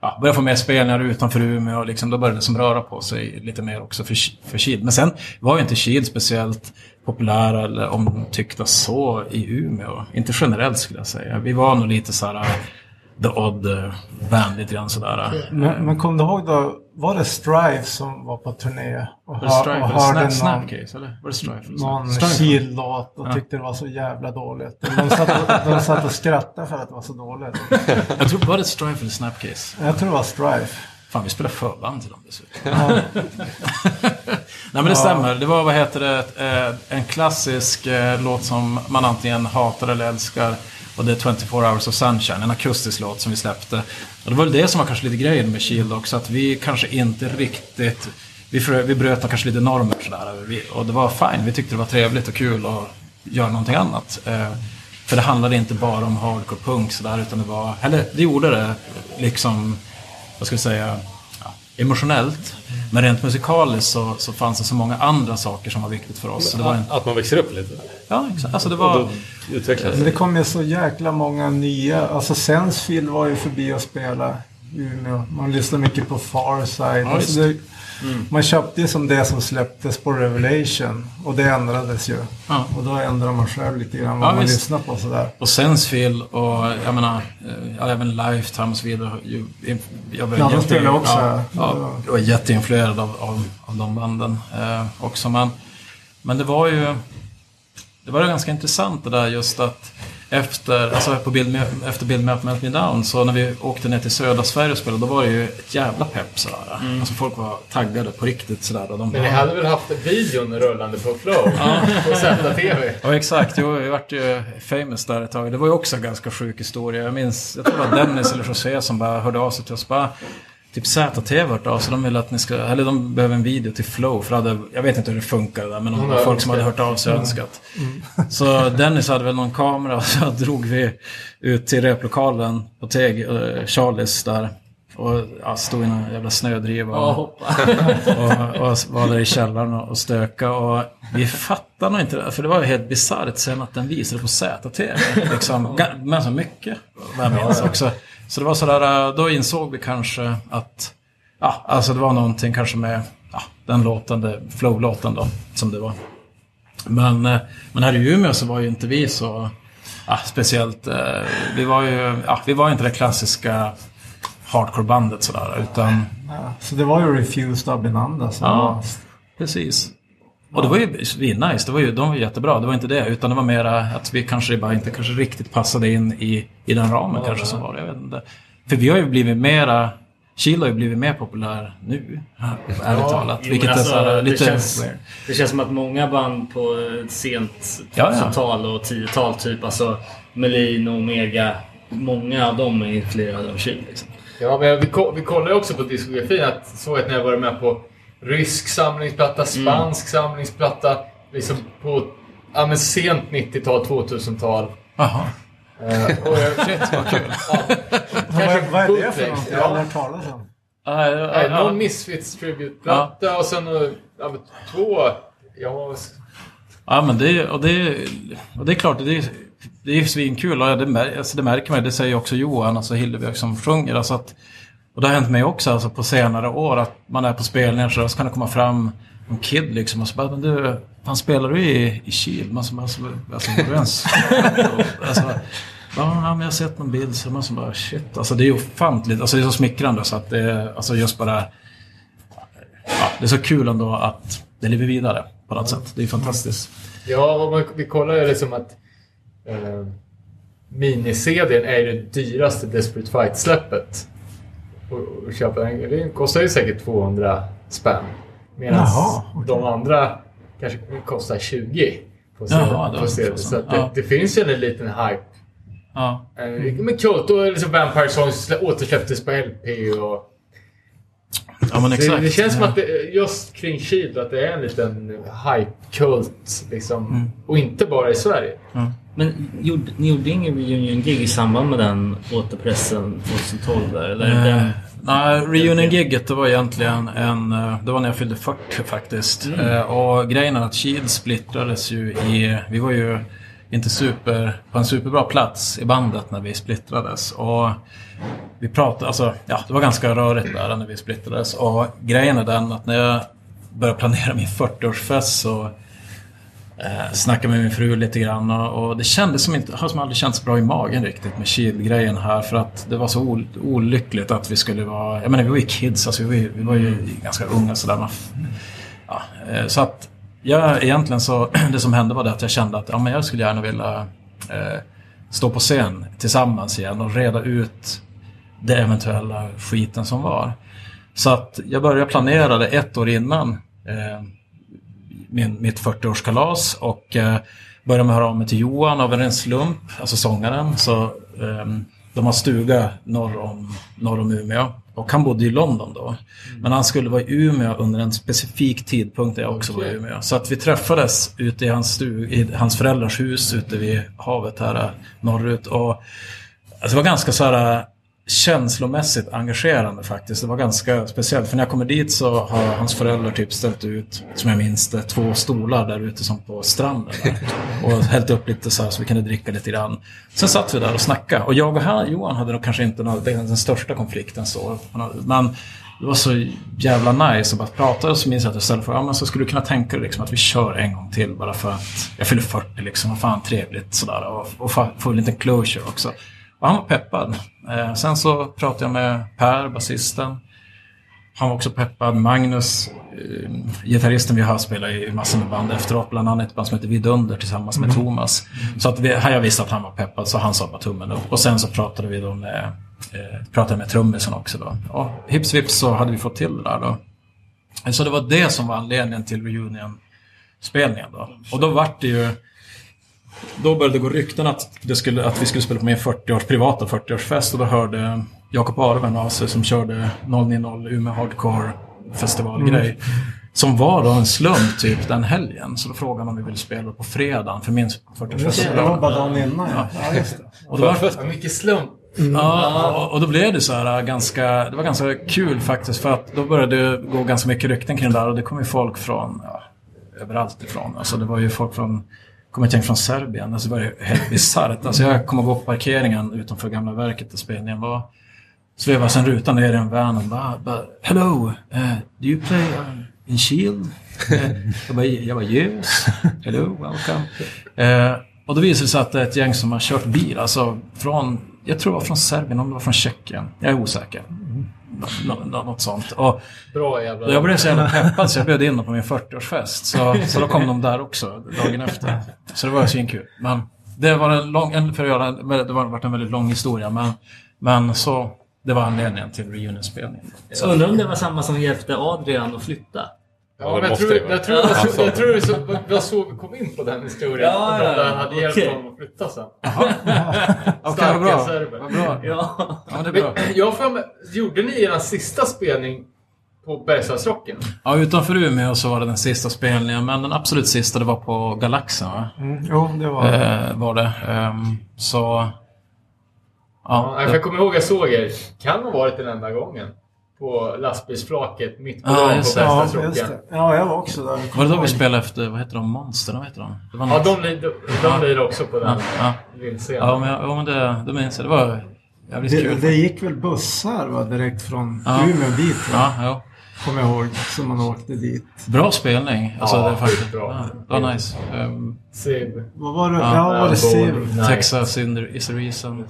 ja, började få mer spelningar utanför Umeå. Och liksom, då började det som röra på sig lite mer också för, för Kil. Men sen var ju inte Kil speciellt populära eller omtyckta så i Umeå. Inte generellt skulle jag säga. Vi var nog lite så här the odd eh, band lite grann sådär. Men, men kom du ihåg då, var det Strife som var på turné? Och, Var det Strife och eller hörde Snap, någon, Snapcase? Eller var det Strife? någon. Kiel-låt och tyckte det var så jävla dåligt. De satt, och, de satt och skrattade för att det var så dåligt. Jag tror bara det Strife eller Snapcase. Jag tror det var Strife. Fan, vi spelar förband till dem dessutom. Nej men det stämmer. Det var, vad heter det, eh, en klassisk eh, låt som man antingen hatar eller älskar. Och det är 24 Hours of Sunshine, en akustisk låt som vi släppte. Och det var väl det som var kanske lite grejen med Shield också, att vi kanske inte riktigt... Vi, frö, vi bröt kanske lite normer sådär. Vi, och det var fine, vi tyckte det var trevligt och kul att göra någonting annat. Eh, för det handlade inte bara om hardcore punk sådär, utan det var... Eller det gjorde det liksom vad ska vi säga, ja, emotionellt. Men rent musikaliskt så, så fanns det så många andra saker som var viktigt för oss. Så det var en, Att man växer upp lite. ja, exakt. Alltså det var... det kom ju så jäkla många nya. Alltså Sensefield var ju förbi och spela i Umeå. Man lyssnade mycket på Farside. Ja, alltså. Det, Man köpte ju som det som släpptes på Revelation. Och det ändrades ju. Ja. Och då ändrade man själv lite grann vad Ja, man visst. lyssnar på sådär. Och Sensefield och jag menar, eh, även Lifetime och så vidare. ju- Jag var Ja, de jätte- spelar också Ja, ja, jag var jätteinfluerad av, av, av de banden eh, också. Men, men det var ju... Det var ju ganska intressant det där just att efter, alltså på bild efter Bild med Me Down, så när vi åkte ner till södra Sverige och spelade, då var det ju ett jävla pepp sådär. Alltså folk var taggade på riktigt sådär. Och de Men ni hade väl haft videon rullande på Flow? På ZTV? Ja exakt, jo, vi vart ju famous där ett tag. Det var ju också en ganska sjuk historia. Jag minns, jag tror det var Dennis eller José som bara hörde av sig till oss. Bara, typ ZTV hört av så de vill att ni ska, eller de behöver en video till Flow. För hade, jag vet inte hur det funkar där, men de var folk som hade hört av sig och önskat. Så Dennis hade väl någon kamera så drog vi ut till replokalen på Teg, eh, Charlies där. Och ja, stod i någon jävla snödriva. Och, och, och var där i källaren och, stöka och vi fattade nog inte det, för det var ju helt bisarrt sen att den visade på ZTV. Liksom, men så mycket, vad jag minns också. Så det var sådär, äh, då insåg vi kanske att, ja, alltså det var någonting kanske med ja, den låten, flow-låten då, som det var. Men, eh, men här i Umeå så var ju inte vi så ja, speciellt, eh, vi var ju, ja, vi var inte det klassiska hardcore-bandet sådär, utan Ja, så det var ju Refused Abinanda som Ja. var... Precis. Och det var ju svinnice, det var ju, de var jättebra, det var inte det. Utan det var mera att vi kanske bara inte kanske riktigt passade in i, i den ramen kanske som var det. Jag vet inte. För vi har ju blivit mera, Chile har ju blivit mer populär nu, ärligt talat. Jo, Vilket men är alltså, så här, det lite känns- weird. Det känns som att många band på sent Ja, ja. 2000-tal och 10-tal typ, alltså Melin och Omega, många av dem är influerade av Chile. Liksom. Ja, men vi, ko- vi kollar ju också på diskografin. Att, såg att ni har varit med på rysk samlingsplatta, spansk samlingsplatta. Liksom på ja, men sent 90-tal, 2000-tal. Jaha. Eh, och Shit, vad kul. kanske Vad, vad är det för något? Jag har aldrig Ja. hört talas om. Ja, ja. någon Misfits tribute-platta och sen eh, ja, men två... Ja, Ja, men det, och det, och det är klart, det är, det är svinkul. Och det, mär- alltså det märker man, det säger också Johan, alltså Hilleberg som sjunger. Alltså att, och det har hänt mig också alltså på senare år att man är på spelningar så, så kan det komma fram en kid liksom och så bara, men du, fan spelar du i, i Kil? Man bara, alltså, alltså, du ens? alltså, ja, men jag har sett någon bild så man så bara, shit. Alltså det är ofantligt, alltså det är så smickrande så att det är, alltså just bara, ja, det är så kul ändå att det lever vidare på något sätt. Det är fantastiskt. ja och man, vi kollar ju liksom att... Eh, Mini-CDn är ju det dyraste Desperate Fight-släppet. Och, och köpa den, den kostar ju säkert 200 spänn. Medan Jaha, okej. de andra kanske kostar 20 på CD. Jaha, det var på CD. så. Det, Ja. det finns ju en liten hype. Ja. Eh, Men Kyoto och liksom Vampire Songs återsläpptes på LP och... Ja men exakt. Det, det känns som att det, just kring Shield att det är en liten hype-kult. Liksom. Mm. Och inte bara i Sverige. Men gjorde, ni gjorde ingen reunion-gig i samband med den återpressen 2012 där? Eller Eh, den, Nej, reunion-gigget det var egentligen en... eh, Det var när jag fyllde 40 faktiskt. Eh, Och grejen är att Shield splittrades ju i... Vi var ju inte super, på en superbra plats i bandet när vi splittrades. Och vi pratade, alltså ja, det var ganska rörigt där när vi splittrades. Och grejen är den att när jag började planera min 40-årsfest så eh, snackade med min fru lite grann och, och det kändes som inte, har som aldrig känts bra i magen riktigt med Shield-grejen här för att det var så ol, olyckligt att vi skulle vara, jag menar vi var ju kids, alltså vi var ju, vi var ju ganska unga sådär. Man, ja, eh, så att jag egentligen så, det som hände var det att jag kände att ja, men jag skulle gärna vilja eh, stå på scen tillsammans igen och reda ut det eventuella skiten som var. Så att jag började planera det ett år innan eh, min, mitt 40-årskalas och eh, började med att höra av mig till Johan av en slump, alltså sångaren. Så, ehm, de har stuga norr om, norr om Umeå och han bodde i London då. Men han skulle vara i Umeå under en specifik tidpunkt där jag också var i Umeå. Så att vi träffades ute i hans, stug, i hans föräldrars hus ute vid havet här eh, norrut. Och, alltså det var ganska så här eh, känslomässigt engagerande faktiskt. Det var ganska speciellt. För när jag kommer dit så har hans föräldrar typ ställt ut, som jag minns det, två stolar där ute som på stranden. Där. Och hällt upp lite så här så vi kunde dricka lite grann. Sen satt vi där och snackade. Och jag och han, Johan hade nog kanske inte någon, den största konflikten så. Men det var så jävla nice att bara prata. Och så minns jag att jag ställde frågan, ja, men så skulle du kunna tänka dig liksom att vi kör en gång till bara för att jag fyller 40 liksom. Vad fan trevligt sådär. Och, och få en liten closure också. Och han var peppad. Eh, sen så pratade jag med Per, basisten. Han var också peppad. Magnus, eh, gitarristen vi har spelat i massor med band efteråt. Bland annat ett band som heter Vidunder tillsammans med Thomas. Så att vi, jag visste att han var peppad så han sa bara tummen upp. Och sen så pratade vi då med, eh, pratade med trummisen också då. Och hips vips så hade vi fått till det där då. Så det var det som var anledningen till reunion-spelningen då. Och då vart det ju då började det gå rykten att, det skulle, att vi skulle spela på min 40-års, privata 40-årsfest och då hörde Jakob Arven av sig som körde 090 Umeå Hardcore festivalgrej. Som var då en slump typ den helgen. Så då frågade han om vi ville spela på fredagen för min Just det, 40 det var bara dagen innan ja. ja det. Och då var, Ja, mycket slump. Ja, och, och då blev det så här äh, ganska, det var ganska kul faktiskt för att då började det gå ganska mycket rykten kring det där och det kom ju folk från, ja, överallt ifrån. Alltså det var ju folk från, kommer ett tänka från Serbien, alltså det var helt bisarrt. Alltså jag kommer gå på parkeringen utanför gamla verket där spelningen var. Svävar sen rutan ner i en van och bara, bara Hello, uh, do you play uh, in Shield? Eh, jag bara, jag bara yes, hello, welcome. Uh, och då visade det sig att det är ett gäng som har kört bil, alltså från, jag tror det var från Serbien, om det var från Tjeckien. Jag är osäker. Nå, nå, något sånt. Och Bra jävla... jag blev så jävla peppad så jag bjöd in dem på min 40-årsfest. Så, så då kom de där också, dagen efter. Så det var svinkul. Men det var en lång, en- för att göra, en- det var varit en väldigt lång historia, men, men så, det var anledningen till reunion-spelningen. Så undrar om det var samma som hjälpte Adrian att flytta. Ja, det men jag tror, det jag tror, jag tror, Alltså. jag tror det så, det var så vi kom in på den historien. Ja, Att de ja, där hade hjälpt honom att flytta sen. Okej, vad bra. serber. Vad bra. Ja. Ja, det är bra. Jag med, gjorde ni er sista spelning på Bergslagsrocken? Ja, utanför Umeå så var det den sista spelningen, men den absolut sista det var på Galaxen, va? Mm, jo, det var Eh, var det. Ehm, så... Ja, Ja, för jag kommer ihåg jag såg er, kan ha varit den enda gången, på lastbilsflaket mitt på dagen just på det. Ja. Ja, jag var också där. var det då vi spelade efter, vad heter de, Monster? Vad heter de? Det var Ja, de lider, de lider också på den Ja, ja. vildscenen. Ja, men, ja, men det, det minns jag. Det var jävligt Det, kul. det gick väl bussar va, direkt från Ja. Umeå dit va? Ja, ja. Kommer jag ihåg. Så man åkte dit. Bra spelning. Alltså, Ja, det faktiskt, bra. Ja, det var nice. Um, Siv, Vad var det? Ja. Ja, var det Siv? Texas Cinder is a reason.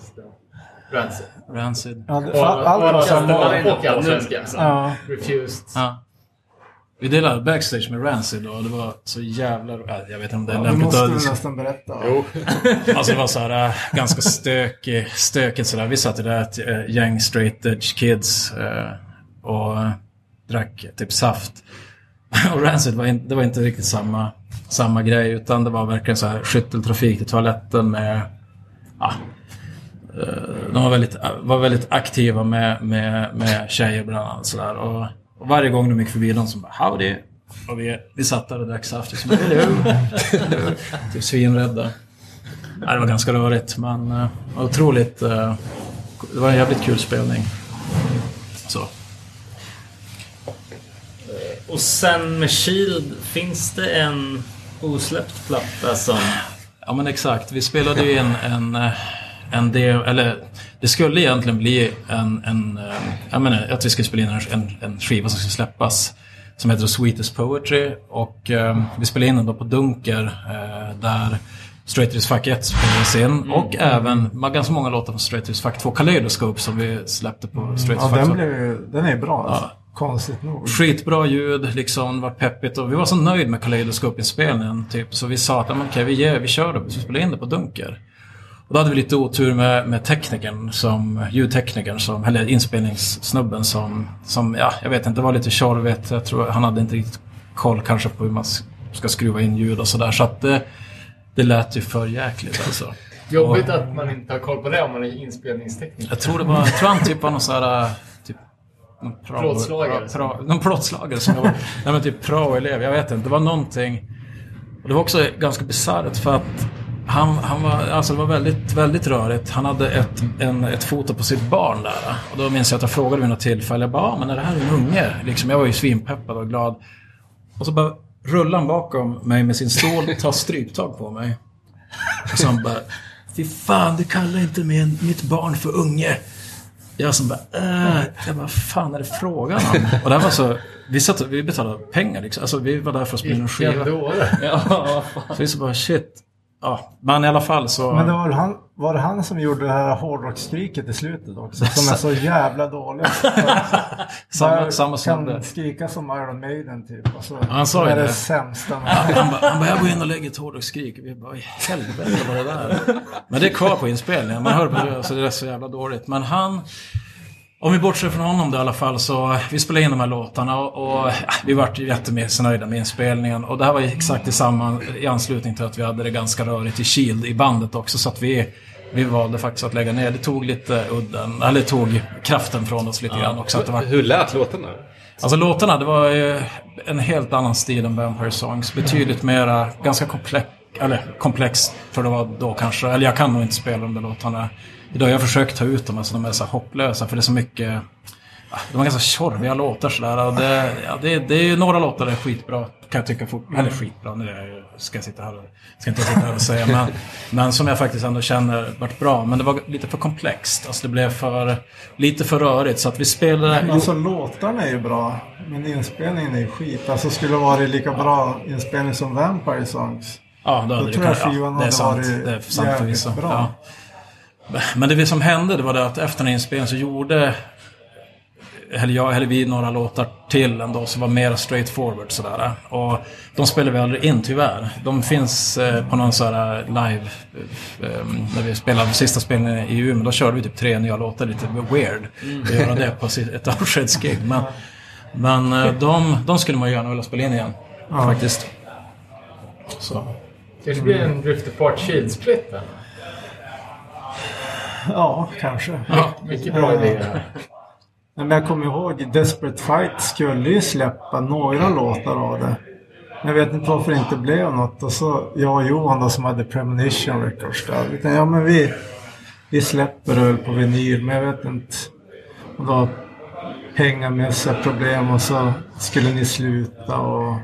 Rancid. Rancid. Ja, det- Och alla de som var... och allsvenska. Ja. Refused. Ja. Vi delade backstage med Rancid och det var så jävla... äh, Jag vet inte om det är Det lämpligt måste att... du nästan berätta. Jo. Alltså det var så här äh, ganska stökig, stökigt sådär. Vi satt där ett äh, gäng straight edge kids äh, och äh, drack typ saft. och Rancid var, in, det var inte riktigt samma, samma grej utan det var verkligen så här skytteltrafik till toaletten med... Ja, de var väldigt, var väldigt aktiva med, med, med tjejer bland annat. Så där. Och, och varje gång de gick förbi någon som bara howdy. Och vi, vi satt där och drack saft. Och så bara, hello. Typ svinrädda. Ja, det var ganska rörigt men uh, otroligt... eh, det var en jävligt kul spelning. Så. Och sen med Shield, finns det en osläppt platta som... Ja men exakt. Vi spelade ju in en, eh, en del, eller det skulle egentligen bli en, en eh, jag menar att vi skulle spela in en, en, skiva som skulle släppas som heter Sweetest Poetry och eh, vi spelade in den då på Dunker eh, där Straight to Fuck 1 spelades in och även ma- ganska många låtar från Straight to Fuck 2 Kaleidoscope som vi släppte på Straight to Ja, Fuck den, 2. blev, ju- den är bra alltså. Konstigt nog. Skitbra ljud, liksom, var peppigt och vi var så nöjd med Kaleidoscope-inspelningen. Typ, så vi sa att ja, okej, vi, ger, vi kör det, vi spelar in det på Dunker. Och då hade vi lite otur med, med teknikern, som, ljudteknikern, som, eller inspelningssnubben som, som, ja, jag vet inte, det var lite tjorvigt. Jag tror han hade inte riktigt koll kanske på hur man ska skruva in ljud och sådär. Så att det, det lät ju för jäkligt alltså. Jobbigt att man inte har koll på det om man är inspelningstekniker. Jag tror det var, jag tror han typ var någon sån här, typ... någon Plåtslagare. pra- pra- Någon plåtslagare som jag var, nej men typ prao-elev, jag vet inte. Det var någonting. Och det var också ganska bisarrt för att han, han var, alltså det var väldigt, väldigt rörigt. Han hade ett, en, ett foto på sitt barn där. Och då minns jag att jag frågade vid något tillfälle, jag bara, ah, men är det här en unge? Liksom, jag var ju svinpeppad och glad. Och så bara rullar han bakom mig med sin stål, tar stryptag på mig. Och så han bara, fy fan du kallar inte min, mitt barn för unge. Jag som bara, äh, jag bara, fan är det frågan om? Och det var så, vi, satt, vi betalade pengar liksom. Alltså vi var där för att spela en skiva. Ja. Så vi så bara, shit. Ja, men i alla fall så... Men det var, han, var det han som gjorde det här hårdrocksskriket i slutet också? Som är så jävla dåligt. samma, samma snubbe. Kan skrika som Iron Maiden typ. Alltså, Han sa det ju är det det. sämsta. man- Han bara, han bara, jag går in och lägger ett hårdrocksskrik. Vi bara, i helvete vad det där är. Men det är kvar på inspelningen. Man hör på det, så det är så jävla dåligt. Men han... Om vi bortser från honom då i alla fall så, vi spelade in de här låtarna och, och ja, vi vart ju jättemissnöjda med inspelningen. Och det här var ju exakt i samma, i anslutning till att vi hade det ganska rörigt i Shield i bandet också. Så att vi, vi valde faktiskt att lägga ner. Det tog lite udden, eller tog kraften från oss lite grann också. Att det var, Hur lät låtarna? alltså låtarna, det var eh, en helt annan stil än Vampire Songs. Betydligt mera, ganska komplex, eller komplext för det var då kanske. Eller jag kan nog inte spela de där låtarna. Idag har jag försökt ta ut dem, alltså de är så hopplösa för det är så mycket Ah, De var ganska tjorviga låtar sådär. Och det, ja, det, det är ju några låtar är skitbra. Kan jag tycka fort, Eller skitbra, nu är jag ju- ska jag sitta här och, ska inte sitta här och säga. Men, men som jag faktiskt ändå känner vart bra. Men det var lite för komplext. Alltså det blev för, lite för rörigt. Så att vi spelade... Men Alltså låtarna är ju bra, men inspelningen är ju skit. Alltså skulle det varit lika bra inspelning som Vampire Songs. Ja, då hade Då det tror jag skivan ja, hade varit jävligt bra. Ja. Men det som hände det var det att efter den inspelningen så gjorde eller jag eller vi några låtar till ändå som var mer straight forward sådär. Och de spelar vi aldrig in tyvärr. De finns eh, på någon sån här live, eh, när vi spelade sista spelningen i Umeå, då körde vi typ tre nya låtar, lite weird. Att göra det på ett avskedsgig. Men, men eh, de, de skulle man gärna vilja spela in igen. Faktiskt. Så. Kanske blir en Drift Apart Shield-split. Ja, kanske. Mycket bra. Nej, Men jag kommer ihåg Desperate Fight skulle ju släppa några låtar av det. Jag vet inte varför det inte blev något. Och så jag och Johan då som hade Premonition Records där. Vi tänkte, ja men vi, vi släpper det väl på vinyl. Men jag vet inte. Och då pengamässiga problem och så skulle ni sluta och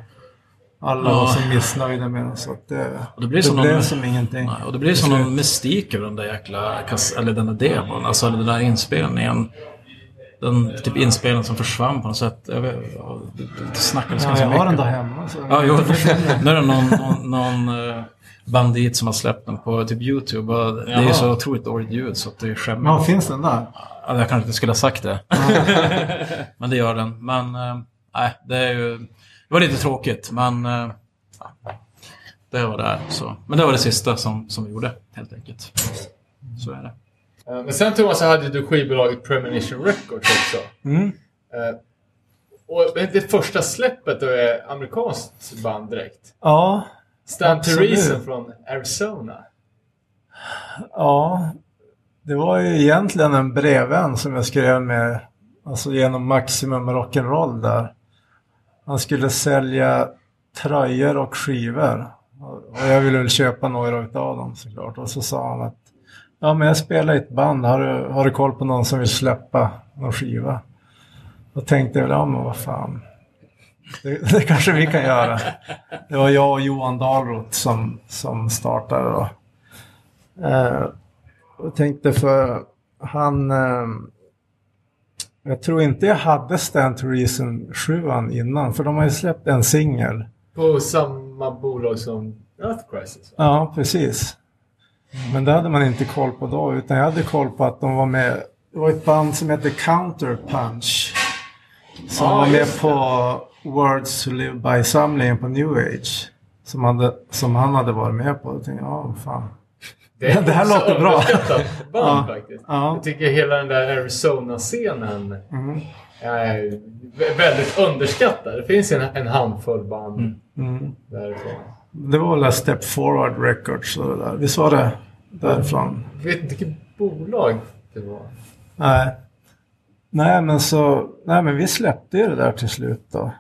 alla Ja. var så missnöjda med det. Så att det, Och det blir det som blev någon- som ingenting. Nej, och det blir som någon mystik över den där jäkla, eller den där demon, alltså eller den där inspelningen. Den typ inspelningen som försvann på något sätt. Jag vet, det, snackades Ja, ganska jag har den mycket. där hemma. Så Ja, jo, nu är det någon, någon, någon eh, bandit som har släppt den på typ YouTube. Och det är ju Jaha. så otroligt dåligt ljud så att det är skämmigt. Ja, finns den där? Ja, jag kanske inte skulle ha sagt det. men det gör den. Men eh, nej, det är ju... Det var lite tråkigt, men... eh, ja, det var det. Så. Men det var det sista som, som vi gjorde, helt enkelt. Så är det. Eh, Men sen Thomas så hade du skivbolaget Premonition Records också. Mm. Eh, Och det första släppet då är amerikanskt band direkt. Ja, Stan Absolut. Teresa från Arizona. Ja, det var ju egentligen en brevvän som jag skrev med, alltså genom Maximum Rock'n'Roll där. Han skulle sälja tröjor och skivor. Och jag ville väl köpa några utav dem såklart. Och så sa han att ja men jag spelar i ett band, har du, har du koll på någon som vill släppa någon skiva? Då tänkte jag väl, ja men vad fan. Det, det kanske vi kan göra. Det var jag och Johan Dahlroth som, som startade då. Eh, jag tänkte för han... Eh, jag tror inte jag hade Stand to Reason 7 innan. För de har ju släppt en singel. På samma bolag som Earth Crisis. Ja, precis. Men det hade man inte koll på då. Utan jag hade koll på att de var med. Det var ett band som hette Counter Punch. Som Ja, var med på Words to Live By-samlingen på New Age. Som, hade, som han hade varit med på. Jag tänkte, ja, vad fan. är Det här låter bra. band Ja. faktiskt. Ja. Jag tycker hela den där Arizona-scenen Mm. är vä- väldigt underskattad. Det finns en, en handfull band Mm. därifrån. Det var väl Step Forward Records och det där. Visst var det därifrån? Jag vet inte vilket bolag det var. Nej. Nej men så, nej men vi släppte ju det där till slut då.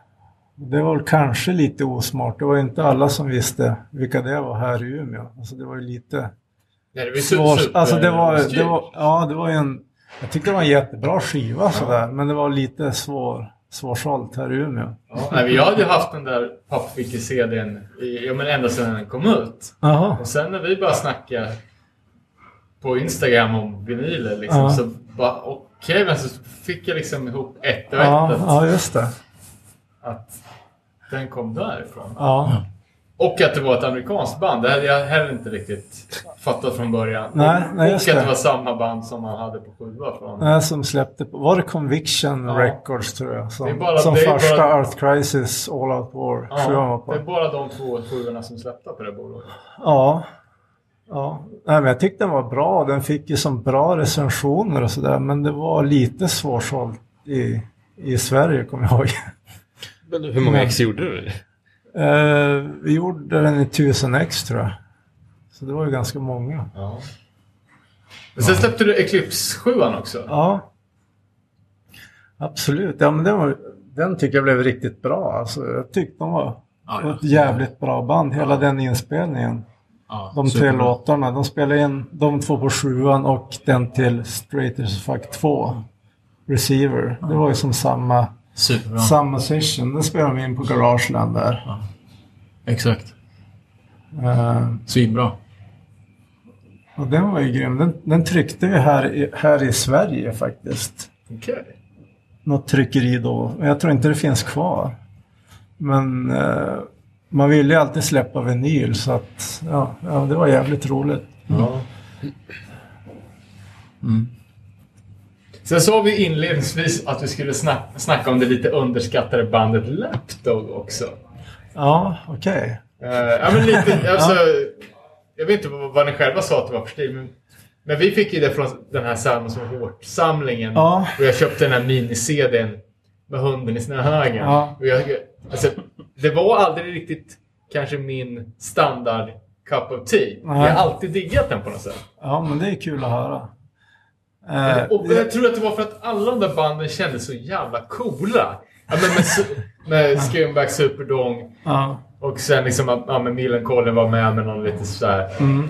Det var kanske lite osmart. Det var inte alla som visste vilka det var här i Umeå. Alltså det var ju lite Nej, det var ju svårt. super- Alltså det var, det styrt. var, ja det var en, jag tyckte det var en jättebra skiva sådär. Men det var lite svår, svårsålt här i Umeå. Ja, nej, jag hade ju haft den där pappvicky-CDn ja, men ända sedan den kom ut. Jaha. Och sen när vi började snacka på Instagram om vinyler liksom, Ja. så bara okej, men så fick jag liksom ihop ett och Ja, ett. ja just det. Att den kom därifrån. Ja. Och att det var ett amerikanskt band. Det hade jag heller inte riktigt fattat från början. Nej, nej, och att det var samma band som man hade på från. Nej, som släppte, på- var det Conviction Ja. Records tror jag? Det Som, är bara- som det är första bara- Earth Crisis All Out War Ja, det är bara de två skivorna som släppte på det bolaget. Ja. ja. Nej, men jag tyckte den var bra. Den fick ju som bra recensioner och sådär. Men det var lite svårsålt i, i Sverige kommer jag ihåg. Men hur många ex gjorde du? Eh, vi gjorde den i 1000 ex tror jag. Så det var ju ganska många. Ja. Men sen släppte du Eclipse 7 också. Ja. Absolut. Ja, men den, var, den tycker jag blev riktigt bra. Alltså, jag tyckte de var Ja, ja. ett jävligt bra band, hela den inspelningen. De tre superbra. låtarna. De spelade in de två på sjuan och den till Straight as Fuck 2. Receiver. Det var ju som samma, Superbra. samma session. Den spelade de in på Garageland där. Exakt. Eh, Svinbra. och den var ju grym. Den, den tryckte vi här, i- här i Sverige faktiskt. Okej. något tryckeri då. Men Jag tror inte det finns kvar. Men eh, man ville ju alltid släppa vinyl så att ja, ja, det var jävligt roligt. Ja. Sen sa vi inledningsvis att vi skulle snack, snacka om det lite underskattade bandet Lapdog också. Ja, okej. Eh, ja, men lite, alltså, jag vet inte vad, ni själva sa att det var för stil, men, men vi fick ju det från den här Salmon som hårt-samlingen. Ja. Och jag köpte den här mini-CDn med hunden i snöhögen. Ja. Och jag, alltså, det var aldrig riktigt kanske min standard cup of tea. Jag Nej. har alltid diggat den på något sätt. Ja, men det är kul att höra. Eh, Och jag tror att det var för att alla de där banden kändes så jävla coola. Ja, men med, med Scumbag Superdong ja. och sen liksom att ja, men Millencolin var med med någon lite sådär. Mm.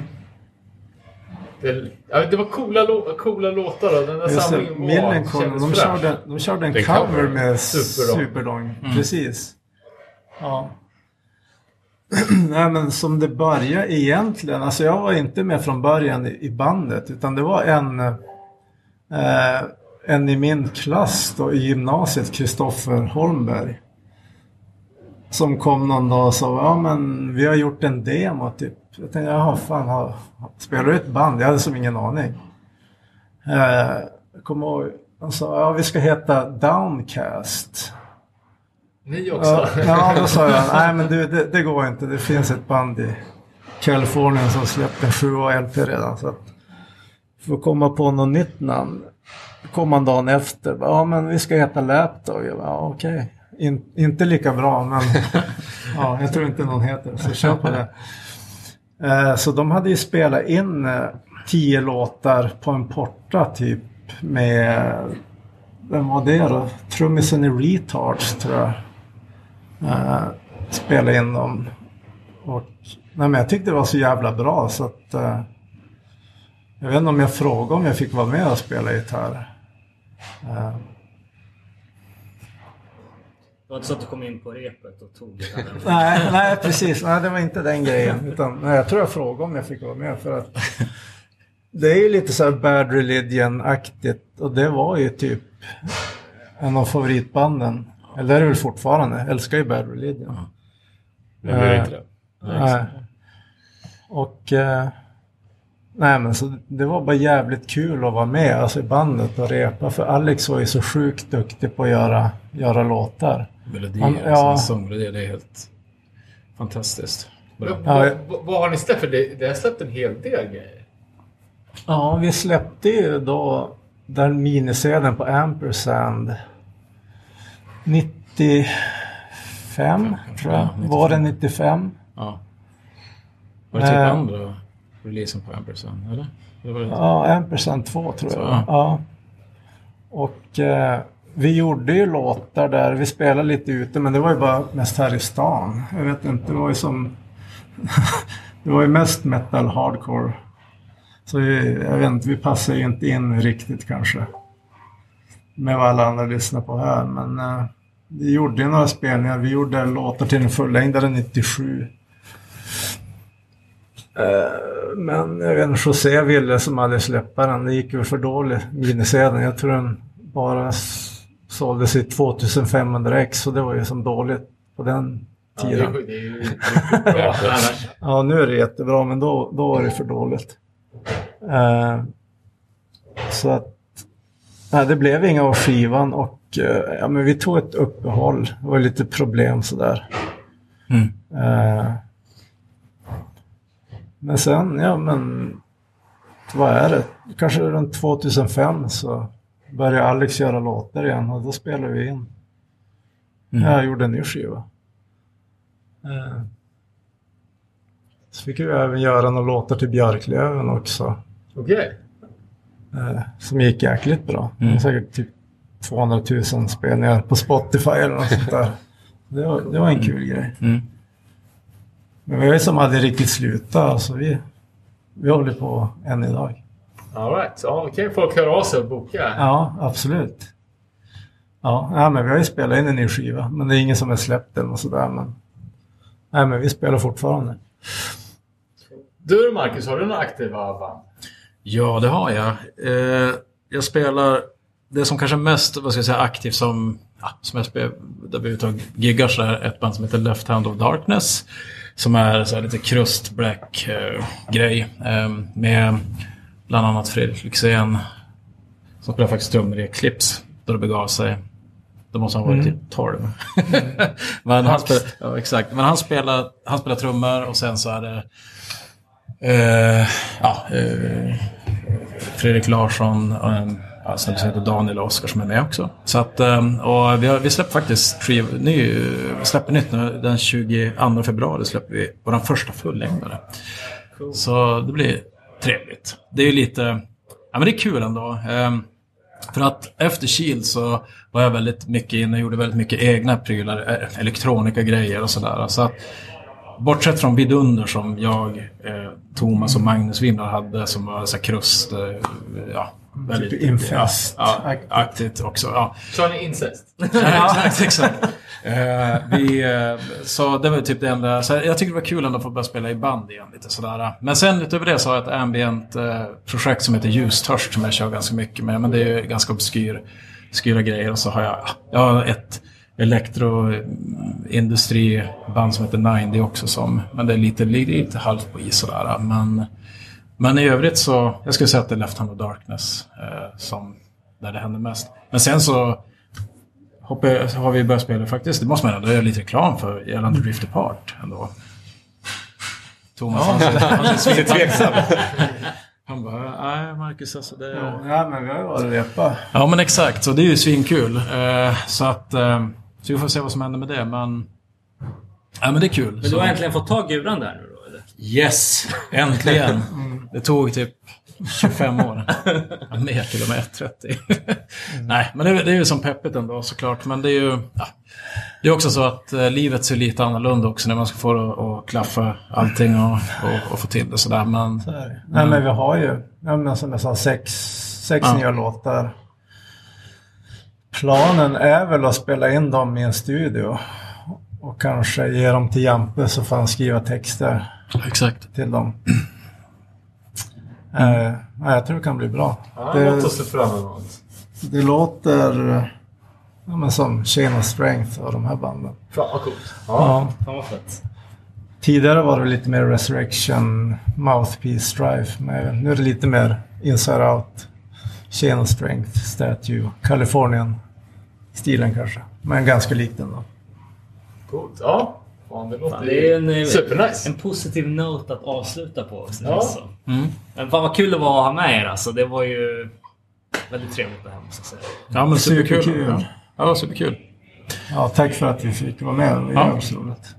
Det, ja, det var coola, coola låtar och den där Just samlingen var, Millencolin, de körde, de körde en Det är cover cover. med Superdong. Superdong. Precis. Ja. Nej men som det började egentligen, alltså jag var inte med från början i, i bandet utan det var en, eh, en i min klass då i gymnasiet, Kristoffer Holmberg. Som kom någon dag och sa, ja men vi har gjort en demo typ. Jag tänkte, jaha fan, har, spelar du ett band? Jag hade som ingen aning. Eh, jag kommer ihåg, han sa, ja vi ska heta Downcast. Ni också? Ja, ja, då sa jag, nej men du, det, det går inte. Det finns ett band i Kalifornien som släppt en 7 LP redan. Så att, för att komma på något nytt namn kom han dagen efter. Ja, men vi ska heta Lapdog. Ja, okej. In, inte lika bra, men ja, jag tror inte någon heter så kör på det. Eh, så de hade ju spelat in eh, tio låtar på en porta typ med, vem var det då? Trummisen i Retards tror jag. Eh, spelade in dem. Och, nej, men jag tyckte det var så jävla bra så att eh, jag vet inte om jag frågade om jag fick vara med och spela gitarr. Eh, Det var inte så att du kom in på repet och tog där. nej, nej, precis. Nej, det var inte den grejen. Utan, nej, jag tror jag frågade om jag fick vara med för att det är ju lite så här Bad Religion-aktigt och det var ju typ en av favoritbanden. Eller är det väl fortfarande. Jag älskar ju Bad Religion. Blir det inte det. Nej. Och... Eh, nej men så det var bara jävligt kul att vara med alltså, i bandet och repa. För Alex var ju så sjukt duktig på att göra, göra låtar. Melodier, Han- ja. ja. sångmelodier, det är helt fantastiskt. Bra. Men, Ja, vad, vad, har ni släppt? För det, det har släppt en hel del grejer. Ja, vi släppte ju då den minisedeln på Ampersand 95 tror jag. Ja, 95. Var det 95? Ja. Var det typ Eh. andra releasen på Ampersand, eller? eller Ja, Ampersand 2 tror jag. Så, ja. Och eh, vi gjorde ju låtar där. Vi spelade lite ute men det var ju bara mest här i stan. Jag vet inte, det var ju som... det var ju mest metal hardcore. Så vi, jag vet inte, vi passade ju inte in riktigt kanske. Med vad alla andra lyssnar på här. Men eh, vi gjorde ju några spelningar. Vi gjorde låtar till den fullängdare 97. Eh, Men jag vet inte, José ville som hade släppa den. Det gick ju för dåligt, minisedeln. Jag tror den bara såldes i 2500 ex. Så det var ju som dåligt på den Ja, det, tiden. är, det riktigt bra annars. Ja, nu är det jättebra, men då, då var det för dåligt. Eh, så att nej, det blev inga av skivan och eh, ja, men vi tog ett uppehåll. Det var lite problem sådär. Mm. Eh, men sen, ja men vad är det? Kanske runt 2005 så började Alex göra låtar igen och då spelade vi in. Jag gjorde en ny skiva. Eh, så fick vi även göra några låtar till Björklöven också. Okej. Eh, som gick jäkligt bra. Det var säkert typ 200 000 spelningar på Spotify eller något sånt där. Det var, det var en kul grej. Mm. Men vi har ju som aldrig riktigt slutat. Alltså vi, vi håller på än idag. All right. Ja, kan ju folk höra av sig och boka. Ja, absolut. Ja, ja, men vi har ju spelat in en ny skiva. Men det är ingen som har släppt den och sådär. Men, nej, men vi spelar fortfarande. Du då Marcus, har du några aktiva band? Ja, det har jag. Eh, jag spelar det som kanske mest vad ska jag säga, aktivt som, ja, som jag spelar, där vi tar giggar så är ett band som heter Left Hand of Darkness. Som är så här lite krust black eh, grej. Eh, med bland annat Fredrik Lyxzén. Som spelar faktiskt trummor i Eclipse. Då det begav sig. Då måste han vara typ 12. Men han spelar, ja, exakt. Men han spelar, han spelar trummor och sen så är det Eh, ja, eh, Fredrik Larsson en ja, snubbe som heter Daniel Oskar som är med också. Så att, eh, och vi, har, vi släpper faktiskt tre, ny, släpper nytt nu. Den 22 februari släpper vi vår första fullängdare. Så det blir trevligt. Det är lite, ja men det är kul ändå. Eh, för att efter Shield så var jag väldigt mycket inne och gjorde väldigt mycket egna prylar, eh, elektronika grejer och sådär. Så att Bortsett från Vidunder som jag, eh, Thomas och Magnus Wimlar hade som var så här krust, eh, ja, väldigt... Typ incest. Ja, ja, aktigt också. Ja. Kör ni incest? Ja, exakt, exakt. Eh, vi, eh, så det var typ det enda. Så jag tycker det var kul ändå att få börja spela i band igen. Lite sådär. Men sen utöver det så har jag ett ambient eh, projekt som heter Ljustörst som jag kör ganska mycket med. Men det är ju ganska obskyr, obskyra grejer. Och så har jag, jag har ett elektroindustriband som heter 90 också. Som, men det är lite, lite halvt på is sådär. Men, men i övrigt så, jag skulle säga att det är Left Hand of Darkness eh, som, där det händer mest. Men sen så hoppar, så har vi börjat spela faktiskt, det måste man ändå göra lite reklam för, gällande Drift Apart ändå. Thomas, han, han är lite tveksam. Han bara, nej Marcus alltså det... Ja, ja, men vi har ju varit och repa. Ja men exakt, så det är ju svinkul. Eh, så att, eh, så vi får se vad som händer med det men... Ja men det är kul. Men du Så- har äntligen fått tag i guran där nu då eller? Yes! Äntligen! Det tog typ 25 år. Ja, mer till och med, 30. Nej, men det, är- det är ju som peppigt ändå såklart. Men det är ju... Ja, det är också så att eh, livet ser lite annorlunda också när man ska få det att- klaffa allting och, och, och få till det sådär. Men Så. Nej, men vi har ju, ja, men som jag sa, sex, sex Ja. nya låtar. Planen är väl att spela in dem i en studio. Och kanske ge dem till Jampe så får han skriva texter exakt. till dem. Eh, ja, jag tror det kan bli bra. Ja, det, låt oss se fram emot. det låter ja, men som Chain of Strength och de här banden. Fan vad coolt. Ja. Ja. Fan vad fett. Tidigare var det lite mer Resurrection, Mouthpiece Strife. Men nu är det lite mer Inside Out, Chain of Strength, Statue, Californian stilen kanske. Men ganska likt ändå. Coolt. Ja. Fan, det låter Fan, det är en, eh, supernice. en positiv note att avsluta på också. Ja. Alltså. Men fan vad kul det var att ha med er alltså. Det var ju väldigt trevligt det här måste jag säga. Ja men superkul. Superkul. Ja, superkul. Ja, tack för att vi fick vara med. Det var Ja. roligt.